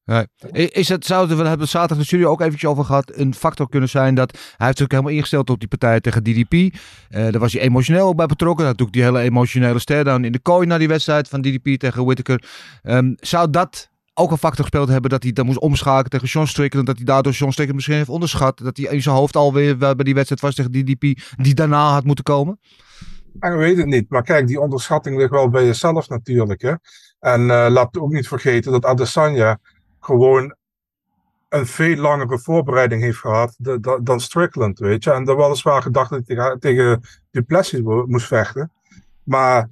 I- Is het, zou het, we hebben het zaterdag in de studio ook eventjes over gehad, een factor kunnen zijn dat hij heeft natuurlijk helemaal ingesteld op die partij tegen DDP. Eh daar was hij emotioneel ook bij betrokken. Had ook die hele emotionele stare-down in de kooi na die wedstrijd van DDP tegen Whittaker. Ehm, zou dat ook een factor gespeeld hebben dat hij dan moest omschakelen tegen Sean Strickland, dat hij daardoor Sean Strickland misschien heeft onderschat, dat hij in zijn hoofd alweer bij die wedstrijd was tegen DDP die daarna had moeten komen? Ik weet het niet. Maar kijk, die onderschatting ligt wel bij jezelf natuurlijk. Hè? En eh, laat ook niet vergeten dat Adesanya gewoon een veel langere voorbereiding heeft gehad da- dan Strickland, weet je. En er weliswaar gedacht dat hij tegen, Duplessis moest vechten. Maar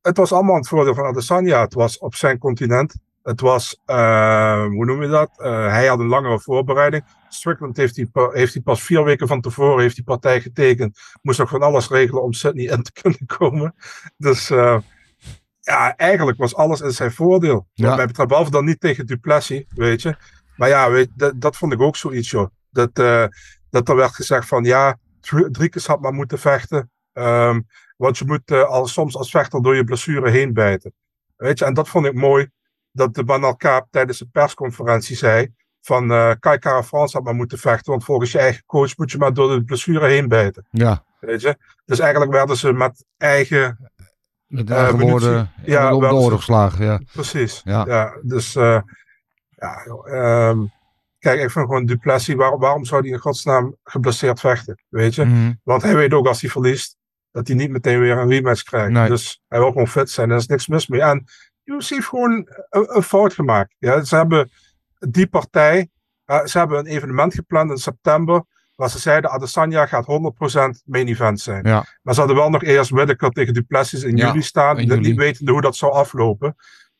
het was allemaal het voordeel van Adesanya. Het was op zijn continent. Het was, eh, hoe noem je dat? Eh, hij had een langere voorbereiding. Strickland heeft hij, heeft hij pas vier weken van tevoren heeft die partij getekend. Moest ook van alles regelen om Sydney in te kunnen komen. Dus eh, ja, eigenlijk was alles in zijn voordeel. Ja. Mij betreft, behalve dan niet tegen Duplessis, weet je. Maar ja, weet, dat, dat vond ik ook zoiets, joh. Dat, eh, dat er werd gezegd van, ja, Dr- Driekes had maar moeten vechten. Ehm, want je moet eh, al, soms als vechter door je blessure heen bijten. Weet je, en dat vond ik mooi. Dat de Banal Kaap tijdens de persconferentie zei van eh Kai France had maar moeten vechten. Want volgens je eigen coach moet je maar door de blessure heen bijten. Ja, Weet je? Dus eigenlijk werden ze met eigen met Eh, eigen woorden Ja, om de wel- oren geslagen. Ja. Precies. Ja. Ja. dus eh, ja, ehm, kijk, ik vind gewoon Duplessis, waar- waarom zou hij in godsnaam geblesseerd vechten? Weet je? Mhm. Want hij weet ook als hij verliest, dat hij niet meteen weer een rematch krijgt. Nee. Dus hij wil gewoon fit zijn, daar is niks mis mee. En UFC heeft gewoon een, een fout gemaakt. Ja, ze hebben die partij, eh, ze hebben een evenement gepland in september, waar ze zeiden Adesanya gaat 100% main event zijn. Ja. Maar ze hadden wel nog eerst Whittaker tegen Duplessis in Ja, juli staan, in juli. niet wetende hoe dat zou aflopen.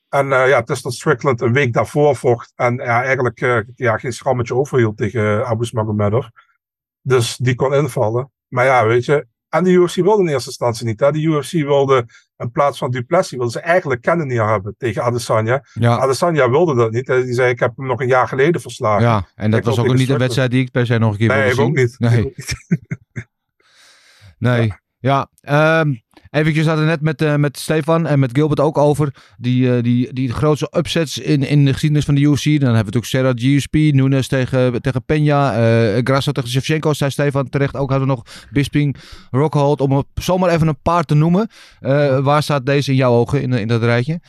En eh, ja, het is dat Strickland een week daarvoor vocht en ja, eigenlijk eh, ja, geen schrammetje overhield tegen uh, Abu Magomedov. Dus die kon invallen. Maar ja, weet je, en de UFC wilde in eerste instantie niet. Hè? De UFC wilde in plaats van Duplessis, wilde ze eigenlijk Cannonier hebben tegen Adesanya. Ja. Adesanya wilde dat niet. Die zei, ik heb hem nog een jaar geleden verslagen. Ja, en dat Ik was ook niet een wedstrijd die ik per se nog een keer Nee, wilde ik ook zien. niet. Nee. Ik ook niet. Nee. Ja, ehm eventjes hadden we net met, eh, met Stefan en met Gilbert ook over die, eh, die, die grootste upsets in, in de geschiedenis van de UFC. Dan hebben we natuurlijk Serra GSP, Nunes tegen, tegen Peña, eh Grasso tegen Shevchenko, zei Stefan terecht. Ook hadden we nog Bisping, Rockhold, om er zomaar even een paar te noemen. Waar staat deze in jouw ogen in, in dat rijtje?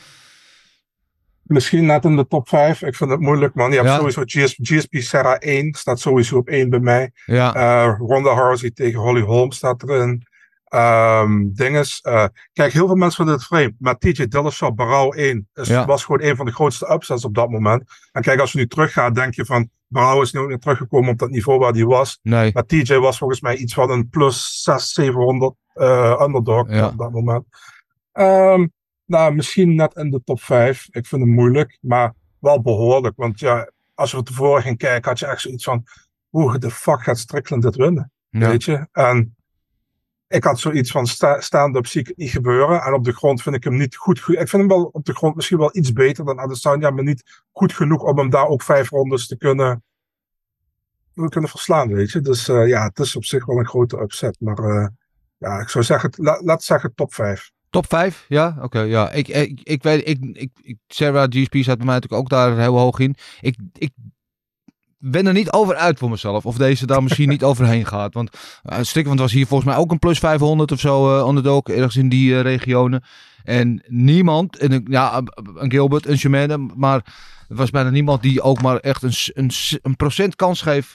Misschien net in de top 5. Ik vind het moeilijk, man. Je hebt Ja. sowieso GS, GSP Serra 1. Staat sowieso op 1 bij mij. Ja, Ronda Rousey tegen Holly Holm staat erin. Ehm dinges. eh, kijk, heel veel mensen vinden het vreemd. Maar TJ Dillashaw, Barau 1, is, Ja. was gewoon een van de grootste upsets op dat moment. En kijk, als je nu teruggaat, denk je van... Barau is nu ook niet teruggekomen op dat niveau waar hij was. nee. Maar TJ was volgens mij iets van een plus 600, 700 eh, underdog Ja. op dat moment. Ehm, nou, misschien net in de top 5. Ik vind het moeilijk, maar wel behoorlijk. Want ja, als we tevoren ging kijken, had je echt zoiets van... Hoe de fuck gaat Strickland dit winnen? Ja. Weet je? En ik had zoiets van sta stand-up zie ik niet gebeuren. En op de grond vind ik hem niet goed. Ik vind hem wel op de grond misschien wel iets beter dan Adesanya, maar niet goed genoeg om hem daar ook vijf rondes te kunnen, te kunnen verslaan, weet je. Dus eh, ja, het is op zich wel een grote upset. Maar eh, ja, ik zou zeggen, la, laat zeggen top 5. Top 5, ja? Oké, ja. Ik, ik, ik weet, ik, ik, Sarah GSP staat bij mij natuurlijk ook daar heel hoog in. Ik, ik ben er niet over uit voor mezelf. Of deze daar misschien niet overheen gaat. Want uh, was hier volgens mij ook een plus 500 of zo uh. Ergens in die uh, regionen. En niemand, en, ja, een Gilbert, een Germaine, maar er was bijna niemand die ook maar echt een, een, een procent kans geeft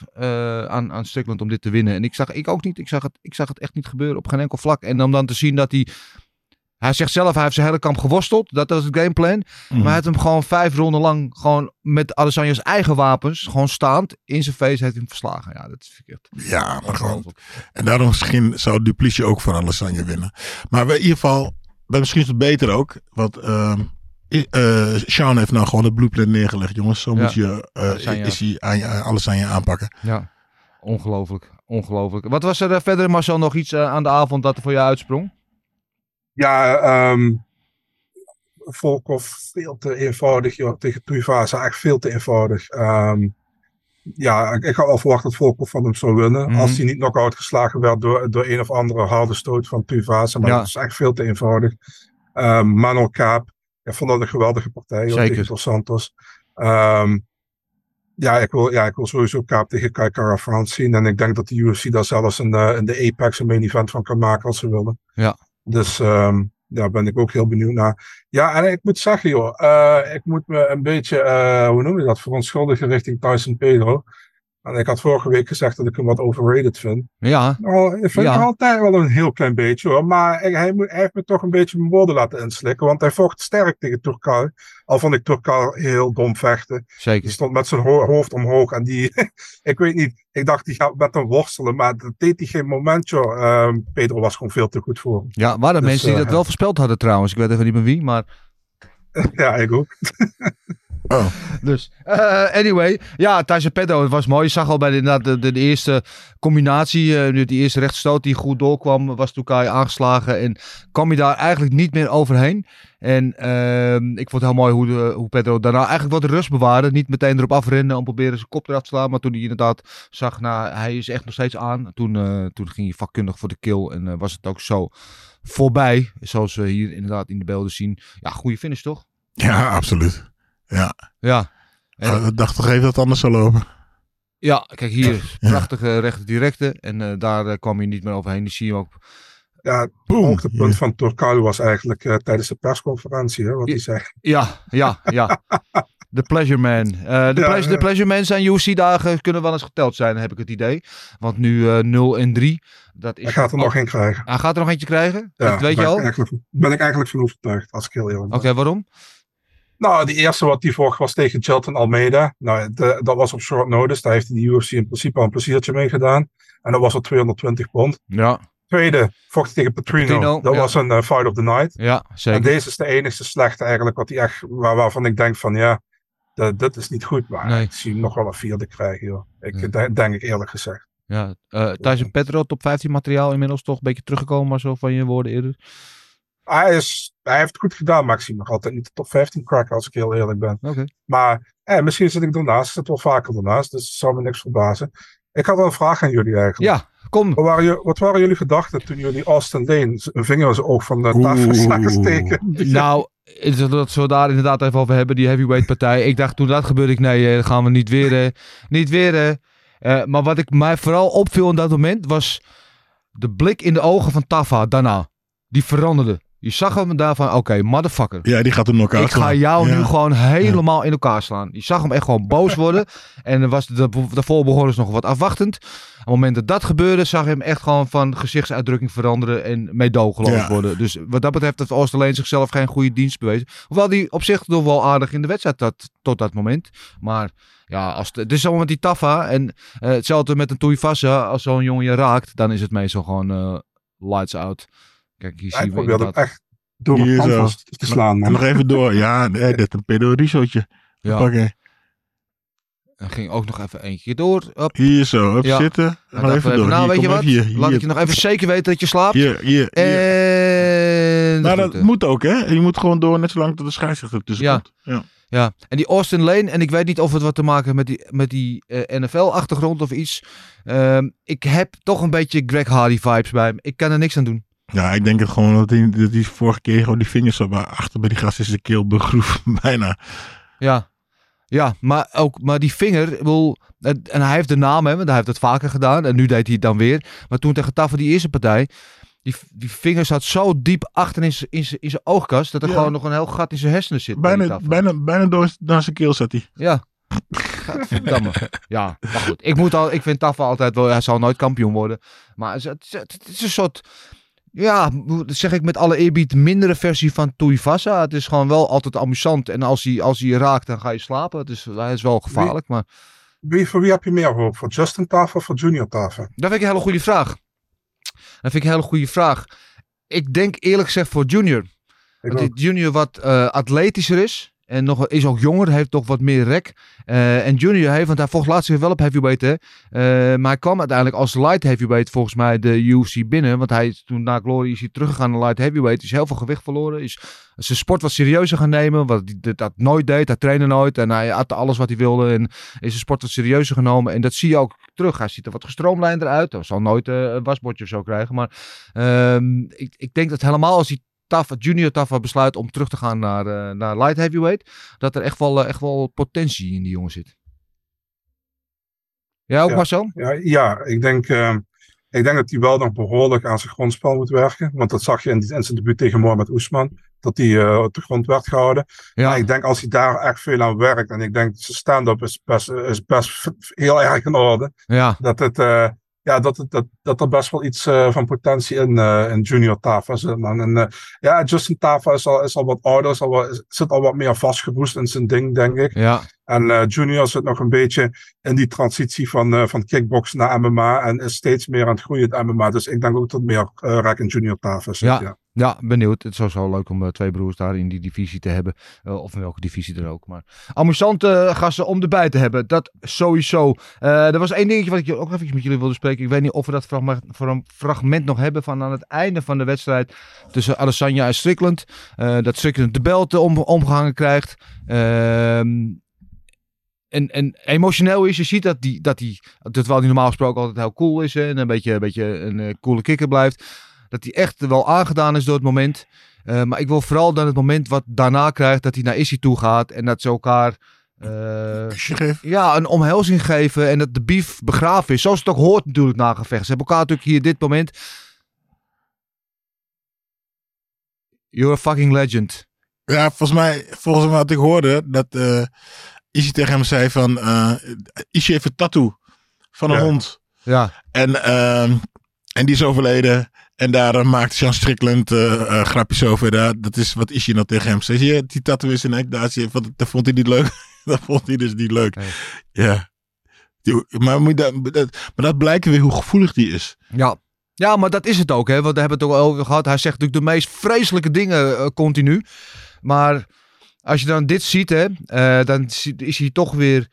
aan, aan Strickland om dit te winnen. En ik zag, ik ook niet, ik zag, het, ik zag het echt niet gebeuren op geen enkel vlak. En om dan te zien dat hij, hij zegt zelf, hij heeft zijn hele kamp geworsteld. Dat was het gameplan. Mm. Maar hij heeft hem gewoon vijf ronden lang, gewoon met Adesanya's eigen wapens, gewoon staand in zijn face, heeft hij hem verslagen. Ja, dat is verkeerd. Ja, maar gewoon. En daarom misschien zou Duplici ook van Adesanya winnen. Maar in ieder geval, misschien is het beter ook. Want uh, uh, Sean heeft nou gewoon het blueprint neergelegd, jongens. Zo ja. moet je, uh, is hij aan je, alles aan je aanpakken. Ja, ongelooflijk. Ongelooflijk. Wat was er verder, Marcel, nog iets aan de avond dat er voor jou uitsprong? Ja, um, Volkov veel te eenvoudig. Joh. Tegen Tuivasa echt veel te eenvoudig. Um, ja, ik, ik had al verwacht dat Volkov van hem zou winnen. Mm -hmm. Als hij niet knock-out geslagen werd door, door een of andere harde stoot van Tuivasa. Maar ja. dat is echt veel te eenvoudig. Um, Manuel Kaap. Ik vond dat een geweldige partij joh, tegen Dos Santos. Um, ja, ik wil, ja, ik wil sowieso Kaap tegen Kai Kara France zien. En ik denk dat de UFC daar zelfs in de, in de Apex een main event van kan maken als ze willen. Ja. Dus um, daar ben ik ook heel benieuwd naar. Ja, en ik moet zeggen, joh, uh, ik moet me een beetje, uh, hoe noem je dat, verontschuldigen richting Tyson Pedro. En ik had vorige week gezegd dat ik hem wat overrated vind. Ja. Nou, ik vind ja. hem altijd wel een heel klein beetje hoor. Maar hij, hij, heeft me toch een beetje mijn woorden laten inslikken. Want hij vocht sterk tegen Turkal. Al vond ik Turkal heel dom vechten. Zeker. Die stond met zijn ho hoofd omhoog. En die, ik weet niet, ik dacht die gaat met hem worstelen. Maar dat deed hij geen moment joh. Um, Pedro was gewoon veel te goed voor hem. Ja, waren dus, mensen die uh, dat wel voorspeld hadden trouwens. Ik weet even niet meer wie, maar... ja, ik ook. Oh. Dus, uh, anyway. Ja, Tyson Pedro, het was mooi. Je zag al bij de, de, de, de eerste combinatie, uh, die eerste rechtstoot die goed doorkwam, was Tokai aangeslagen. En kwam je daar eigenlijk niet meer overheen. En uh, ik vond het heel mooi hoe, de, hoe Pedro daarna eigenlijk wat rust bewaarde. Niet meteen erop afrennen om proberen zijn kop eraf te slaan. Maar toen hij inderdaad zag, nou, hij is echt nog steeds aan. Toen, uh, toen ging hij vakkundig voor de kill. En was het ook zo voorbij. Zoals we hier inderdaad in de beelden zien. Ja, goede finish toch? Ja, absoluut. Ja. Ja. En, ik dacht toch even dat het anders zou lopen. Ja, kijk hier. Ja. Prachtige rechte directe. En uh, daar uh, kwam je niet meer overheen. Die zie je ook. Ja, het hoogtepunt ja. van Torcal was eigenlijk uh, tijdens de persconferentie. Hè, wat hij zei. Ja, ja, ja. De Pleasure Man. Uh, de, ja, pleasure, de Pleasure Man zijn UFC-dagen kunnen wel eens geteld zijn, heb ik het idee. Want nu uh, 0 en 3. Dat is hij gaat er nog één krijgen. Hij gaat er nog eentje krijgen? Ja, dat weet je al? ben ik eigenlijk van overtuigd, als ik heel eerlijk ben. Oké, okay, waarom? Nou, die eerste wat die vocht was tegen Chilton Almeida. Nou, de, dat was op short notice. Daar heeft hij de UFC in principe al een pleziertje mee gedaan. En dat was op 220 pond. Ja. Tweede vocht tegen Petrino. Petrino dat ja. was een uh, fight of the night. Ja, zeker. En deze is de enigste slechte eigenlijk. Wat hij echt, waar, waarvan ik denk van ja, dat, dat is niet goed. Maar nee. ik zie hem nog wel een vierde krijgen. Joh. Ik, ja. denk, denk ik eerlijk gezegd. Ja, uh, Tyson Petro, top 15 materiaal inmiddels toch een beetje teruggekomen. Maar zo van je woorden eerder. Hij, is, hij heeft het goed gedaan, zie nog altijd niet de top 15 cracken, als ik heel eerlijk ben. Okay. Maar eh, misschien zit ik ernaast, ik zit wel vaker ernaast, dus het zou me niks verbazen. Ik had wel een vraag aan jullie eigenlijk. Ja, kom. Wat waren, wat waren jullie gedachten toen jullie Austin Lane een vinger in zijn oog van de tafel zagen steken? Nou, dat we daar inderdaad even over hebben, die heavyweight partij. Ik dacht toen dat gebeurde, ik nee, dat gaan we niet weer. Uh, niet weer. Uh, maar wat ik mij vooral opviel in dat moment was de blik in de ogen van Tafa daarna. Die veranderde. Je zag hem daarvan, oké, okay, motherfucker. Ja, die gaat hem elkaar Ik ga jou ja. nu gewoon helemaal ja. in elkaar slaan. Je zag hem echt gewoon boos worden. en er was de, daarvoor ze nog wat afwachtend. Op het moment dat dat gebeurde, zag je hem echt gewoon van gezichtsuitdrukking veranderen en meedogenloos ja. worden. Dus wat dat betreft heeft Oosterleen zichzelf geen goede dienst bewezen. Hoewel die op zich nog wel aardig in de wedstrijd had tot dat moment. Maar ja, als het, het is zo met die Tafa en uh, hetzelfde met een Tuivasa. Als zo'n jongen je raakt, dan is het meestal gewoon uh, lights out. Kijk, hier zien we inderdaad... echt door mijn canvas te slaan. Man. Nog even door. Ja, nee, dit een pedorisootje. Ja. Okay. En ging ook nog even eentje keer door. Hier zo, op ja. zitten. Nog even, even door. Nou, hier, weet je wat? Hier, hier. Laat ik je nog even zeker weten dat je slaapt. Hier, hier. En... Maar dat moet ook, hè? Je moet gewoon door net zolang tot de scheidsrechter tussen ja. komt. Ja. Ja, en die Austin Lane, en ik weet niet of het wat te maken heeft met die, met die uh, NFL-achtergrond of iets. Uh, ik heb toch een beetje Greg Hardy vibes bij hem. Ik kan er niks aan doen. Ja, ik denk het gewoon dat hij, dat hij vorige keer gewoon die vingers zo achter bij die gast in zijn keel begroef. Bijna. Ja. Ja, maar, ook, maar die vinger, bedoel, en hij heeft de naam, hè, want hij heeft het vaker gedaan. En nu deed hij het dan weer. Maar toen tegen Taffa, die eerste partij, die, die vinger zat zo diep achter in zijn- in zijn in oogkast, dat er Ja. gewoon nog een heel gat in zijn hersenen zit. Bijna, bijna, bijna door, naar zijn keel zat hij. Ja. Gadverdamme. Ja, maar goed. Ik, moet al, ik vind Taffa altijd wel, hij zal nooit kampioen worden. Maar het, is- het, het is een soort, ja, dat zeg ik met alle eerbied, mindere versie van Tuivasa. Het is gewoon wel altijd amusant. En als hij, als hij raakt, dan ga je slapen. Het is, hij is wel gevaarlijk, maar... Wie, voor wie heb je meer hoop? Voor Justin Tafel of voor Junior Tafel? Dat vind ik een hele goede vraag. Dat vind ik een hele goede vraag. Ik denk eerlijk gezegd voor Junior. Ik Dat Junior wat eh, atletischer is. En nog, is ook jonger, heeft toch wat meer rek. Eh, en Junior heeft, want hij vocht laatst weer wel op heavyweight. Eh, maar hij kwam uiteindelijk als light heavyweight volgens mij de UFC binnen. Want hij is toen na Glory is hij teruggegaan naar light heavyweight. Is heel veel gewicht verloren. Is zijn sport wat serieuzer gaan nemen. Wat hij dat, dat nooit deed. Hij trainde nooit. En hij had alles wat hij wilde. En is zijn sport wat serieuzer genomen. En dat zie je ook terug. Hij ziet er wat gestroomlijnder uit. Hij zal nooit eh, een wasbordje of zo krijgen. Maar ehm, ik, ik denk dat helemaal als hij Taffa, junior Taffa besluit om terug te gaan naar, eh, naar light heavyweight. Dat er echt wel, eh, echt wel potentie in die jongen zit. Ja, ook Ja. Marcel? Ja, ja ik, denk, eh, ik denk dat hij wel nog behoorlijk aan zijn grondspel moet werken. Want dat zag je in, die, in zijn debuut tegen Mohamed Oesman. Dat hij eh, op de grond werd gehouden. Ja. Maar ik denk als hij daar echt veel aan werkt. En ik denk zijn stand-up is best, is best heel erg in orde. Ja. Dat, het, ja, dat, het, dat, dat er best wel iets eh, van potentie in, eh, in Junior Tafa zit. Man. En, eh, ja, Justin Tafa is al, is al wat ouder. Is al wat, zit al wat meer vastgeroest in zijn ding, denk ik. Ja. En Junior zit nog een beetje in die transitie van, van kickbox naar MMA. En is steeds meer aan het groeien in MMA. Dus ik denk ook dat meer uh, in Junior Tafa zit. Ja. Ja. Ja, benieuwd. Het is sowieso leuk om eh, twee broers daar in die divisie te hebben. Eh, of in welke divisie dan ook. Maar amusante eh, gasten om erbij te hebben. Dat sowieso. Er was één dingetje wat ik ook even met jullie wilde spreken. Ik weet niet of we dat fragment, fragment nog hebben van aan het einde van de wedstrijd tussen Alessandra en Strickland. Dat Strickland de belt om, omgehangen krijgt. Ehm en, en emotioneel is, je ziet dat die, dat die, terwijl hij normaal gesproken altijd heel cool is en een beetje, een beetje een coole kikker blijft, dat hij echt wel aangedaan is door het moment. Eh, maar ik wil vooral dan het moment wat daarna krijgt, dat hij naar Issy toe gaat en dat ze elkaar eh, ja, een omhelzing geven en dat de beef begraven is. Zoals het ook hoort natuurlijk na gevecht. Ze hebben elkaar natuurlijk hier dit moment. You're a fucking legend. Ja, volgens mij, volgens mij wat ik hoorde, dat eh Izzy tegen hem zei van, eh Izzy heeft een tattoo van een Ja. hond. Ja. En, ehm, en die is overleden. En daar eh, maakte Jan Strickland eh, grapjes over. Daar, dat is wat Izzy nou tegen hem zei. Zie je, die tattoo is een je, wat- dat vond hij niet leuk. dat vond hij dus niet leuk. Ja. Die- maar, moet je dat, dat- maar dat blijkt weer hoe gevoelig die is. Ja. Ja, maar dat is het ook, hè? Want daar hebben we het ook over gehad. Hij zegt natuurlijk de meest vreselijke dingen continu. Maar als je dan dit ziet, hè, dan is hij toch weer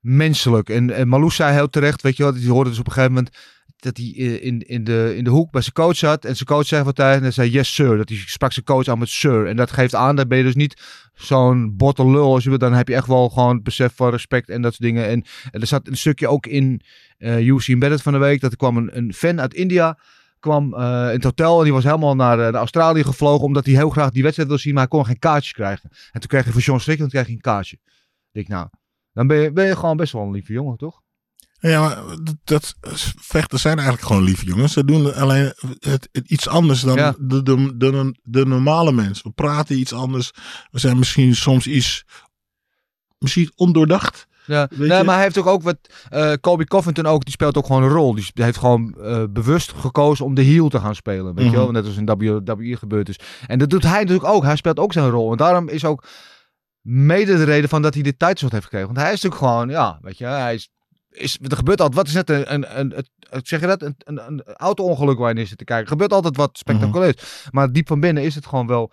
menselijk. En, en Marloes zei heel terecht, weet je wel, die hoorde dus op een gegeven moment dat hij eh, in, in, de, in de hoek bij zijn coach zat. En zijn coach zei wat tijd en hij zei yes sir. Dat hij sprak zijn coach aan met sir. En dat geeft aan, dat ben je dus niet zo'n botte lul. Als je, dan heb je echt wel gewoon besef van respect en dat soort dingen. En, er zat een stukje ook in eh UFC Embedded van de week. Dat er kwam een, een fan uit India kwam eh, in het hotel en die was helemaal naar, naar Australië gevlogen omdat hij heel graag die wedstrijd wil zien, maar hij kon geen kaartjes krijgen. En toen kreeg hij voor John Strickland kreeg hij een kaartje. Ik denk nou, dan ben je, ben je gewoon best wel een lieve jongen, toch? Ja, maar dat, vechters zijn eigenlijk gewoon lieve jongens. Ze doen alleen het, het iets anders dan Ja. de, de, de, de normale mens. We praten iets anders. We zijn misschien soms iets misschien ondoordacht. Ja, nee, maar hij heeft ook, ook wat. eh Colby Covington ook, die speelt ook gewoon een rol. Die heeft gewoon eh, bewust gekozen om de heel te gaan spelen. Weet je wel, Mhm. net als in WWE gebeurd is. En dat doet hij natuurlijk ook. Hij speelt ook zijn rol. En daarom is ook mede de reden van dat hij dit tijdslot heeft gekregen. Want hij is natuurlijk gewoon, ja, weet je, hij is. Is, er gebeurt altijd, wat is net een, een, een, een- zeg je dat, een, een, een auto-ongeluk waar je zit te kijken. Er gebeurt altijd wat spectaculairs. Maar diep van binnen is het gewoon wel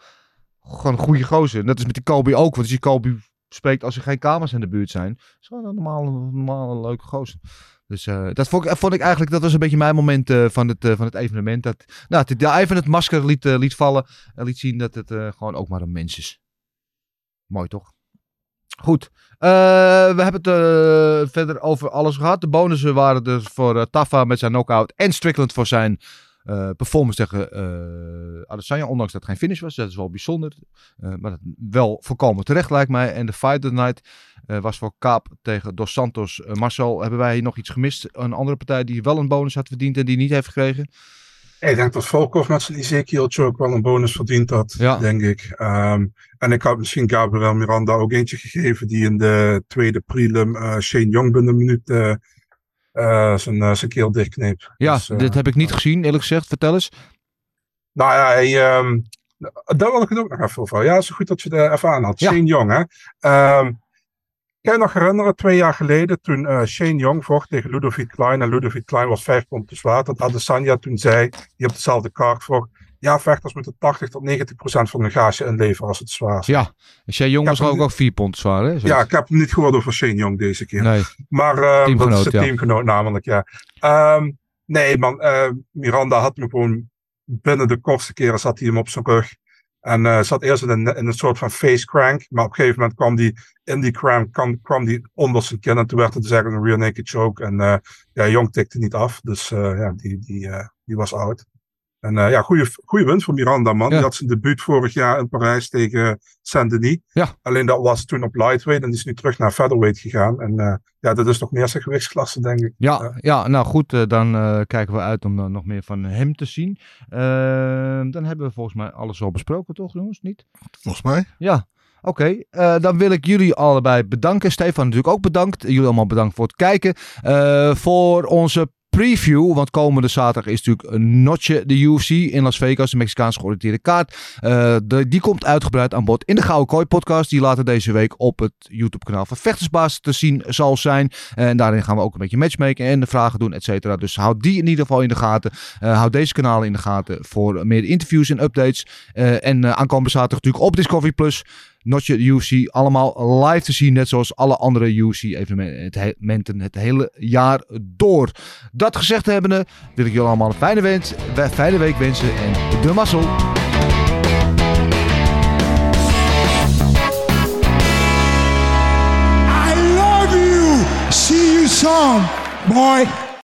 gewoon een goede gozer. Net als met die Kobe ook, want als je Kobe spreekt als er geen kamers in de buurt zijn. is gewoon een normale, normale leuke gozer. Dus eh, dat vond ik, vond ik eigenlijk, dat was een beetje mijn moment eh, van, het, eh, van het evenement. Dat, nou, dat hij even het masker liet, liet vallen en liet zien dat het gewoon ook maar een mens is. Mooi toch? Goed. Eh, we hebben het eh, verder over alles gehad. De bonussen waren er voor eh, Taffa met zijn knockout en Strickland voor zijn performance tegen Adesanya. Ondanks dat het geen finish was. Dat is wel bijzonder. Maar dat wel volkomen terecht lijkt mij. En de fight of the night was voor Kaap tegen Dos Santos. Marcel, hebben wij nog iets gemist? Een andere partij die wel een bonus had verdiend en die niet heeft gekregen? Ik denk dat Volkov met zijn Ezekiel ook wel een bonus verdiend had, Ja. denk ik. Ehm, en ik had misschien Gabriel Miranda ook eentje gegeven die in de tweede prelim eh, Shane Young binnen een minuut eh, eh, zijn, zijn keel dichtkneep. Ja, Dus, dit heb ik niet gezien, eerlijk gezegd. Vertel eens. Nou ja, hij, ehm, daar wil ik het ook nog even over. Ja, zo goed dat je er even aan had. Ja. Shane Young, hè. Ehm, kan je nog herinneren, twee jaar geleden, toen eh, Shane Young vocht tegen Ludovic Klein. En Ludovic Klein was vijf pond te zwaar. Dat Adesanya toen zei, die op dezelfde kaart vocht. Ja, vechters moeten 80 tot 90 procent van hun gage inleveren als het zwaar is. Ja, Jong Ik was ook, ook vier pond zwaar, hè? Zoiets. Ja, ik heb hem niet gehoord over Shane Young deze keer. Nee, Maar eh, dat Teamgenoot, is de ja. teamgenoot namelijk, ja. Ehm, nee, man. eh, Miranda had hem gewoon binnen de kortste keren zat hij hem op zijn rug. En eh, zat eerst in een, in een soort van face crank. Maar op een gegeven moment kwam die in die crank kwam, die onder zijn kin. En toen werd het dus eigenlijk een rear naked choke. En eh ja, Jong tikte niet af. Dus eh, ja, die, die, die was out. En eh, ja, goede, goede win voor Miranda, man. Ja. Die had zijn debuut vorig jaar in Parijs tegen Saint-Denis. Ja. Alleen dat was toen op lightweight. En die is nu terug naar featherweight gegaan. En eh, ja, dat is nog meer zijn gewichtsklasse, denk ik. Ja, ja, nou goed, eh, dan eh, kijken we uit om dan nog meer van hem te zien. Eh, dan hebben we volgens mij alles al besproken, toch jongens? Niet? Volgens mij. Ja, oké. Eh, dan wil ik jullie allebei bedanken. Stefan natuurlijk ook bedankt. Jullie allemaal bedankt voor het kijken. Eh, voor onze preview, want komende zaterdag is natuurlijk een notje de UFC in Las Vegas, de Mexicaans georiënteerde kaart. Eh, die komt uitgebreid aan bod in de Gouden Kooi podcast, die later deze week op het YouTube kanaal van Vechtersbaas te zien zal zijn. En daarin gaan we ook een beetje matchmaken en de vragen doen, et cetera. Dus houd die in ieder geval in de gaten. Eh, houd deze kanalen in de gaten voor meer interviews en updates. Eh, en eh, aankomende zaterdag natuurlijk op Discovery Plus. Notje UFC allemaal live te zien. Net zoals alle andere UFC-evenementen het hele jaar door. Dat gezegd hebbende wil ik jullie allemaal een fijne, wens, we- fijne week wensen. En de mazzel. See you soon.